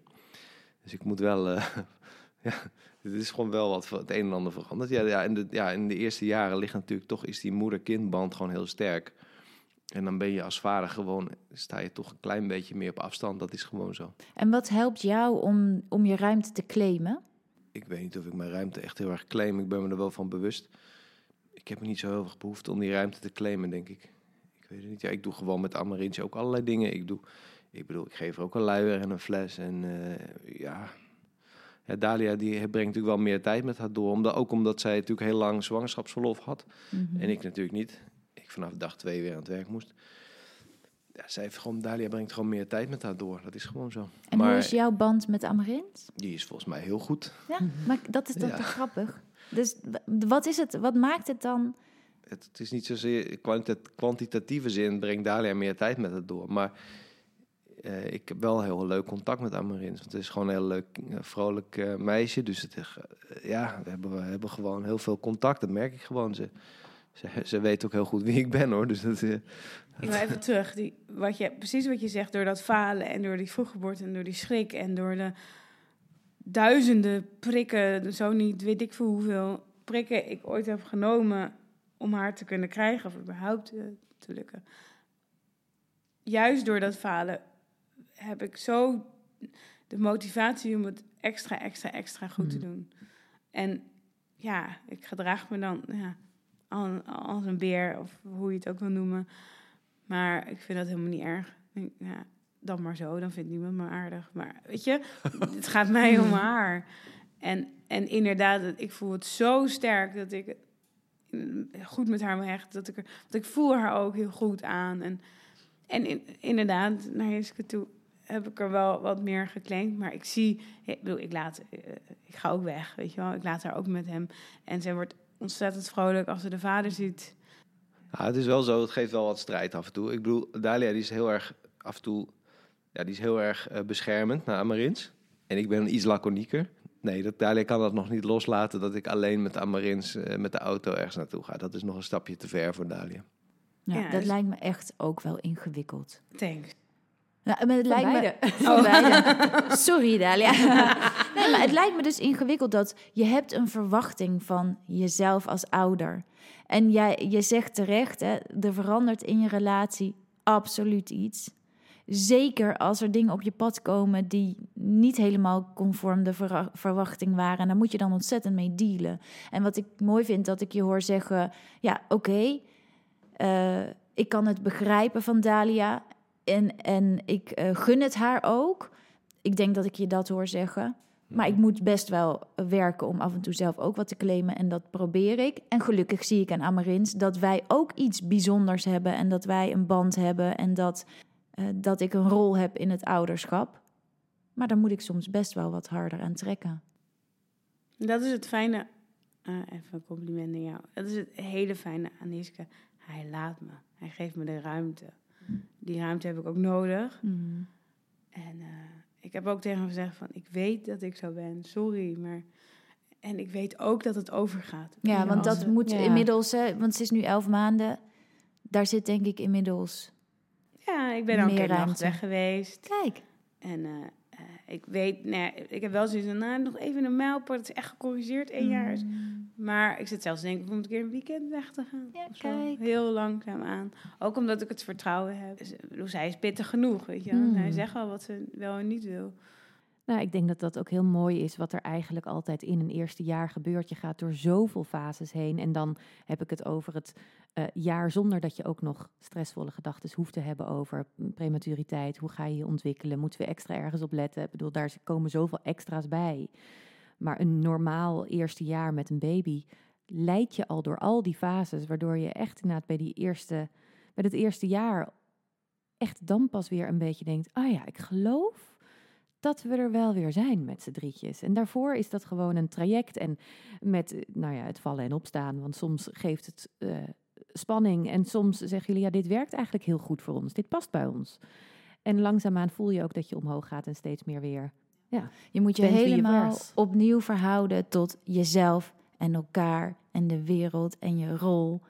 Dus ik moet wel, eh, ja, het is gewoon wel wat het een en ander veranderd. Ja, ja, in, de, ja, in de eerste jaren ligt natuurlijk toch, is die moeder-kindband gewoon heel sterk. En dan ben je als vader gewoon, sta je toch een klein beetje meer op afstand. Dat is gewoon zo. En wat helpt jou om, om je ruimte te claimen? Ik weet niet of ik mijn ruimte echt heel erg claim. Ik ben me er wel van bewust. Ik heb niet zo heel erg behoefte om die ruimte te claimen, denk ik. Ik weet het niet. Ja, ik doe gewoon met Amarintje ook allerlei dingen. Ik doe, ik bedoel, ik geef er ook een luier en een fles. En uh, ja, ja, Dalia die brengt natuurlijk wel meer tijd met haar door. Omdat, ook omdat zij natuurlijk heel lang zwangerschapsverlof had. Mm -hmm. En ik natuurlijk niet. Ik vanaf dag twee weer aan het werk moest. Ja, zij heeft gewoon, Dalia brengt gewoon meer tijd met haar door. Dat is gewoon zo. En maar, hoe is jouw band met Amarint? Die is volgens mij heel goed. Ja, maar dat is toch ja. grappig. Dus wat is het? Wat maakt het dan? Het, het is niet zozeer kwantitatieve zin brengt Dalia meer tijd met het door. Maar uh, ik heb wel heel leuk contact met Amarins. Want het is gewoon een heel leuk, uh, vrolijk uh, meisje. Dus het, ja, we hebben, we hebben gewoon heel veel contact. Dat merk ik gewoon. Ze, ze, ze weet ook heel goed wie ik ben hoor. Dus dat, eh, Ik wil even terug. Die, wat je, precies wat je zegt, door dat falen en door die vroeggeboorte en door die schrik en door de duizenden prikken, zo niet weet ik veel hoeveel prikken ik ooit heb genomen om haar te kunnen krijgen of überhaupt eh, te lukken. Juist door dat falen heb ik zo de motivatie om het extra, extra, extra goed te Hmm. doen. En ja, ik gedraag me dan ja, al- als een beer, of hoe je het ook wil noemen. Maar ik vind dat helemaal niet erg. Ja, dan maar zo, dan vindt niemand me aardig. Maar weet je, het gaat mij om haar. En, en inderdaad, ik voel het zo sterk dat ik goed met haar me hecht. Dat ik, er, want ik voel haar ook heel goed aan. En, en in- inderdaad, naar Jiske toe heb ik er wel wat meer geclaimd. Maar ik zie, ik bedoel, ik laat, eh, ik ga ook weg, weet je wel. Ik laat haar ook met hem. En zij wordt ontzettend vrolijk als ze de vader ziet. Ja, het is wel zo, het geeft wel wat strijd af en toe. Ik bedoel, Dalia die is heel erg af en toe, ja, die is heel erg eh, beschermend naar Amarins. En ik ben iets laconieker. Nee, dat, Dalia kan dat nog niet loslaten dat ik alleen met Amarins eh, met de auto ergens naartoe ga. Dat is nog een stapje te ver voor Dalia. Ja, Ja, dat dus- lijkt me echt ook wel ingewikkeld. Thanks. Nou, maar het Van lijkt beide. me van beide. Sorry, Dalia. nee, maar het lijkt me dus ingewikkeld dat je hebt een verwachting van jezelf als ouder. En jij, je zegt terecht, hè, er verandert in je relatie absoluut iets. Zeker als er dingen op je pad komen die niet helemaal conform de verwachting waren. En daar moet je dan ontzettend mee dealen. En wat ik mooi vind, dat ik je hoor zeggen: ja, oké, eh, ik kan het begrijpen van Dalia. En, en ik eh, gun het haar ook. Ik denk dat ik je dat hoor zeggen. Maar ik moet best wel werken om af en toe zelf ook wat te claimen. En dat probeer ik. En gelukkig zie ik aan Amarins dat wij ook iets bijzonders hebben. En dat wij een band hebben. En dat, eh, dat ik een rol heb in het ouderschap. Maar daar moet ik soms best wel wat harder aan trekken. Dat is het fijne. eh, even een compliment aan jou. Dat is het hele fijne aan Iske. Hij laat me. Hij geeft me de ruimte. Die ruimte heb ik ook nodig. En eh, ik heb ook tegen hem gezegd van... ik weet dat ik zo ben. Sorry, maar... En ik weet ook dat het overgaat. Ja, want dat moet ja. inmiddels, hè, want ze is nu elf maanden. Daar zit denk ik inmiddels. Ja, ik ben al een keer nacht weg geweest. Kijk. En eh, eh, ik weet... Nee, ik heb wel zoiets van... Nou, nog even een mijlpoort. Het is echt gecorrigeerd. één jaar is Maar ik zit zelfs te denken om een keer een weekend weg te gaan. Ja, kijk. Heel langzaam aan. Ook omdat ik het vertrouwen heb. Dus, ik bedoel, zij is pittig genoeg, weet je. wel. Mm. Hij zegt wel wat ze wel en niet wil. Nou, ik denk dat dat ook heel mooi is wat er eigenlijk altijd in een eerste jaar gebeurt. Je gaat door zoveel fases heen en dan heb ik het over het eh, jaar zonder dat je ook nog stressvolle gedachten hoeft te hebben over mm, prematuriteit. Hoe ga je je ontwikkelen? Moeten we extra ergens op letten? Ik bedoel, daar komen zoveel extra's bij. Maar een normaal eerste jaar met een baby leidt je al door al die fases, waardoor je echt inderdaad bij die eerste, bij het eerste jaar echt dan pas weer een beetje denkt, ah ja, ik geloof dat we er wel weer zijn met z'n drietjes. En daarvoor is dat gewoon een traject en met eh, nou ja, het vallen en opstaan. Want soms geeft het eh, spanning en soms zeggen jullie, ja, dit werkt eigenlijk heel goed voor ons. Dit past bij ons. En langzaamaan voel je ook dat je omhoog gaat en steeds meer weer. Je moet je helemaal opnieuw verhouden tot jezelf en elkaar en de wereld en je rol.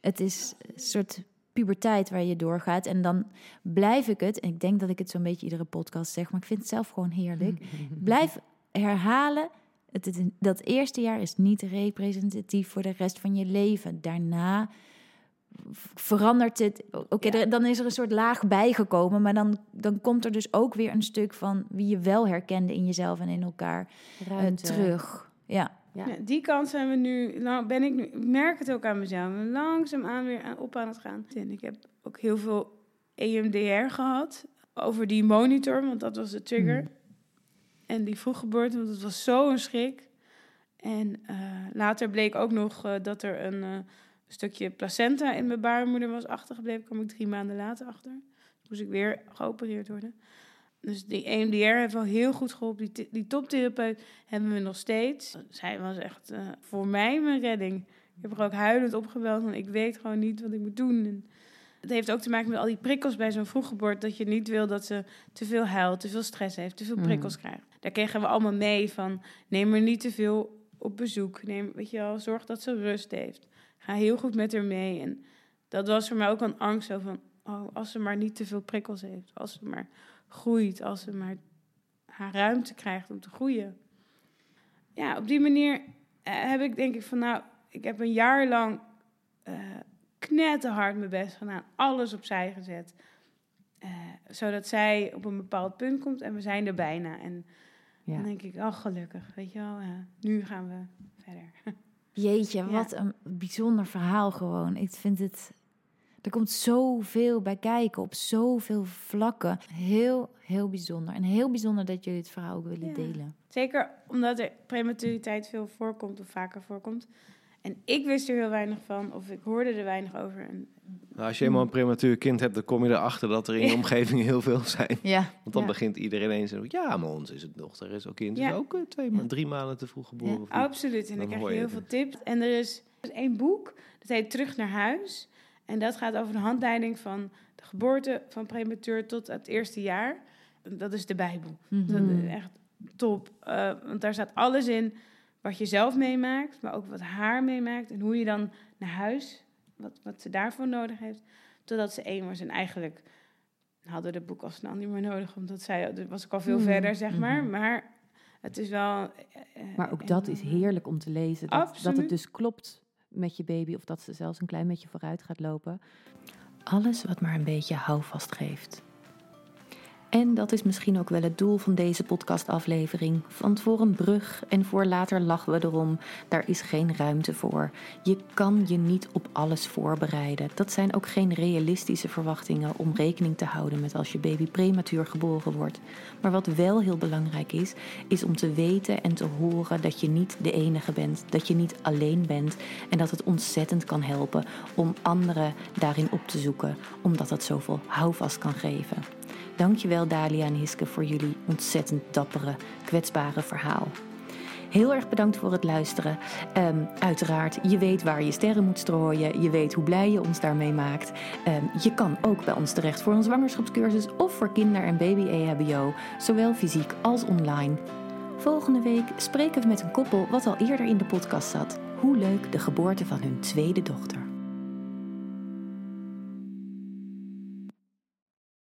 Het is een soort puberteit waar je doorgaat. En dan blijf ik het, en ik denk dat ik het zo'n beetje iedere podcast zeg, maar ik vind het zelf gewoon heerlijk. Blijf herhalen. Het, dat eerste jaar is niet representatief voor de rest van je leven. Daarna verandert het. Oké, dan is er een soort laag bijgekomen, maar dan, dan komt er dus ook weer een stuk van wie je wel herkende in jezelf en in elkaar eh, terug. Ja. Ja. Ja, die kant zijn we nu, nou ben ik nu, ik merk het ook aan mezelf, langzaamaan weer aan, op aan het gaan. En ik heb ook heel veel EMDR gehad over die monitor, want dat was de trigger. Mm. En die vroeggeboorte, want het was zo een schrik. En eh, later bleek ook nog eh, dat er een eh, stukje placenta in mijn baarmoeder was achtergebleven. kwam ik drie maanden later achter. Dus moest ik weer geopereerd worden. Dus die EMDR heeft wel heel goed geholpen. Die, die toptherapeut hebben we nog steeds. Zij was echt eh, voor mij mijn redding. Ik heb er ook huilend opgebeld, want ik weet gewoon niet wat ik moet doen. En het heeft ook te maken met al die prikkels bij zo'n vroeggeboorte. Dat je niet wil dat ze te veel huilt, te veel stress heeft, te veel Mm. prikkels krijgt. Daar kregen we allemaal mee van, neem er niet te veel op bezoek. Neem, weet je wel, zorg dat ze rust heeft. Ga heel goed met haar mee. En dat was voor mij ook een angst zo van, oh, als ze maar niet te veel prikkels heeft. Als ze maar groeit, als ze maar haar ruimte krijgt om te groeien. Ja, op die manier eh, heb ik denk ik van, nou, ik heb een jaar lang uh, knetterhard mijn best gedaan. Alles opzij gezet. Uh, zodat zij op een bepaald punt komt en we zijn er bijna. En ja. dan denk ik, oh gelukkig, weet je wel, nu gaan we verder. Jeetje, wat een bijzonder verhaal gewoon. Ik vind het er komt zoveel bij kijken op zoveel vlakken. Heel, heel bijzonder. En heel bijzonder dat jullie het verhaal ook willen delen. Zeker omdat er prematuriteit veel voorkomt of vaker voorkomt. En ik wist er heel weinig van, of ik hoorde er weinig over. En... Nou, als je eenmaal een prematuur kind hebt, dan kom je erachter dat er in de omgeving heel veel zijn. Ja. Want dan begint iedereen eens ja, maar ons is het dochter, is ook kind, is ook uh, twee, drie maanden te vroeg geboren. absoluut, en dan, dan krijg je heel veel tips. En er is één boek, dat heet Terug naar huis. En dat gaat over de handleiding van de geboorte van prematuur tot het eerste jaar. Dat is de Bijbel. Dat is echt top. Uh, want daar staat alles in wat je zelf meemaakt, maar ook wat haar meemaakt. En hoe je dan naar huis, wat, wat ze daarvoor nodig heeft. Totdat ze één was. En eigenlijk hadden we het boek al snel niet meer nodig. Omdat zij, was ik al veel verder, zeg maar. Maar het is wel... Uh, maar ook dat is heerlijk om te lezen. Dat, dat het dus klopt met je baby of dat ze zelfs een klein beetje vooruit gaat lopen. Alles wat maar een beetje houvast geeft. En dat is misschien ook wel het doel van deze podcastaflevering. Want voor een brug en voor later lachen we erom, daar is geen ruimte voor. Je kan je niet op alles voorbereiden. Dat zijn ook geen realistische verwachtingen om rekening te houden met als je baby prematuur geboren wordt. Maar wat wel heel belangrijk is, is om te weten en te horen dat je niet de enige bent, dat je niet alleen bent en dat het ontzettend kan helpen om anderen daarin op te zoeken, omdat dat zoveel houvast kan geven. Dankjewel Dalia en Hiske voor jullie ontzettend dappere, kwetsbare verhaal. Heel erg bedankt voor het luisteren. Um, uiteraard, je weet waar je sterren moet strooien. Je weet hoe blij je ons daarmee maakt. Um, je kan ook bij ons terecht voor een zwangerschapscursus of voor kinder- en baby-EHBO, zowel fysiek als online. Volgende week spreken we met een koppel wat al eerder in de podcast zat. Hoe leuk de geboorte van hun tweede dochter.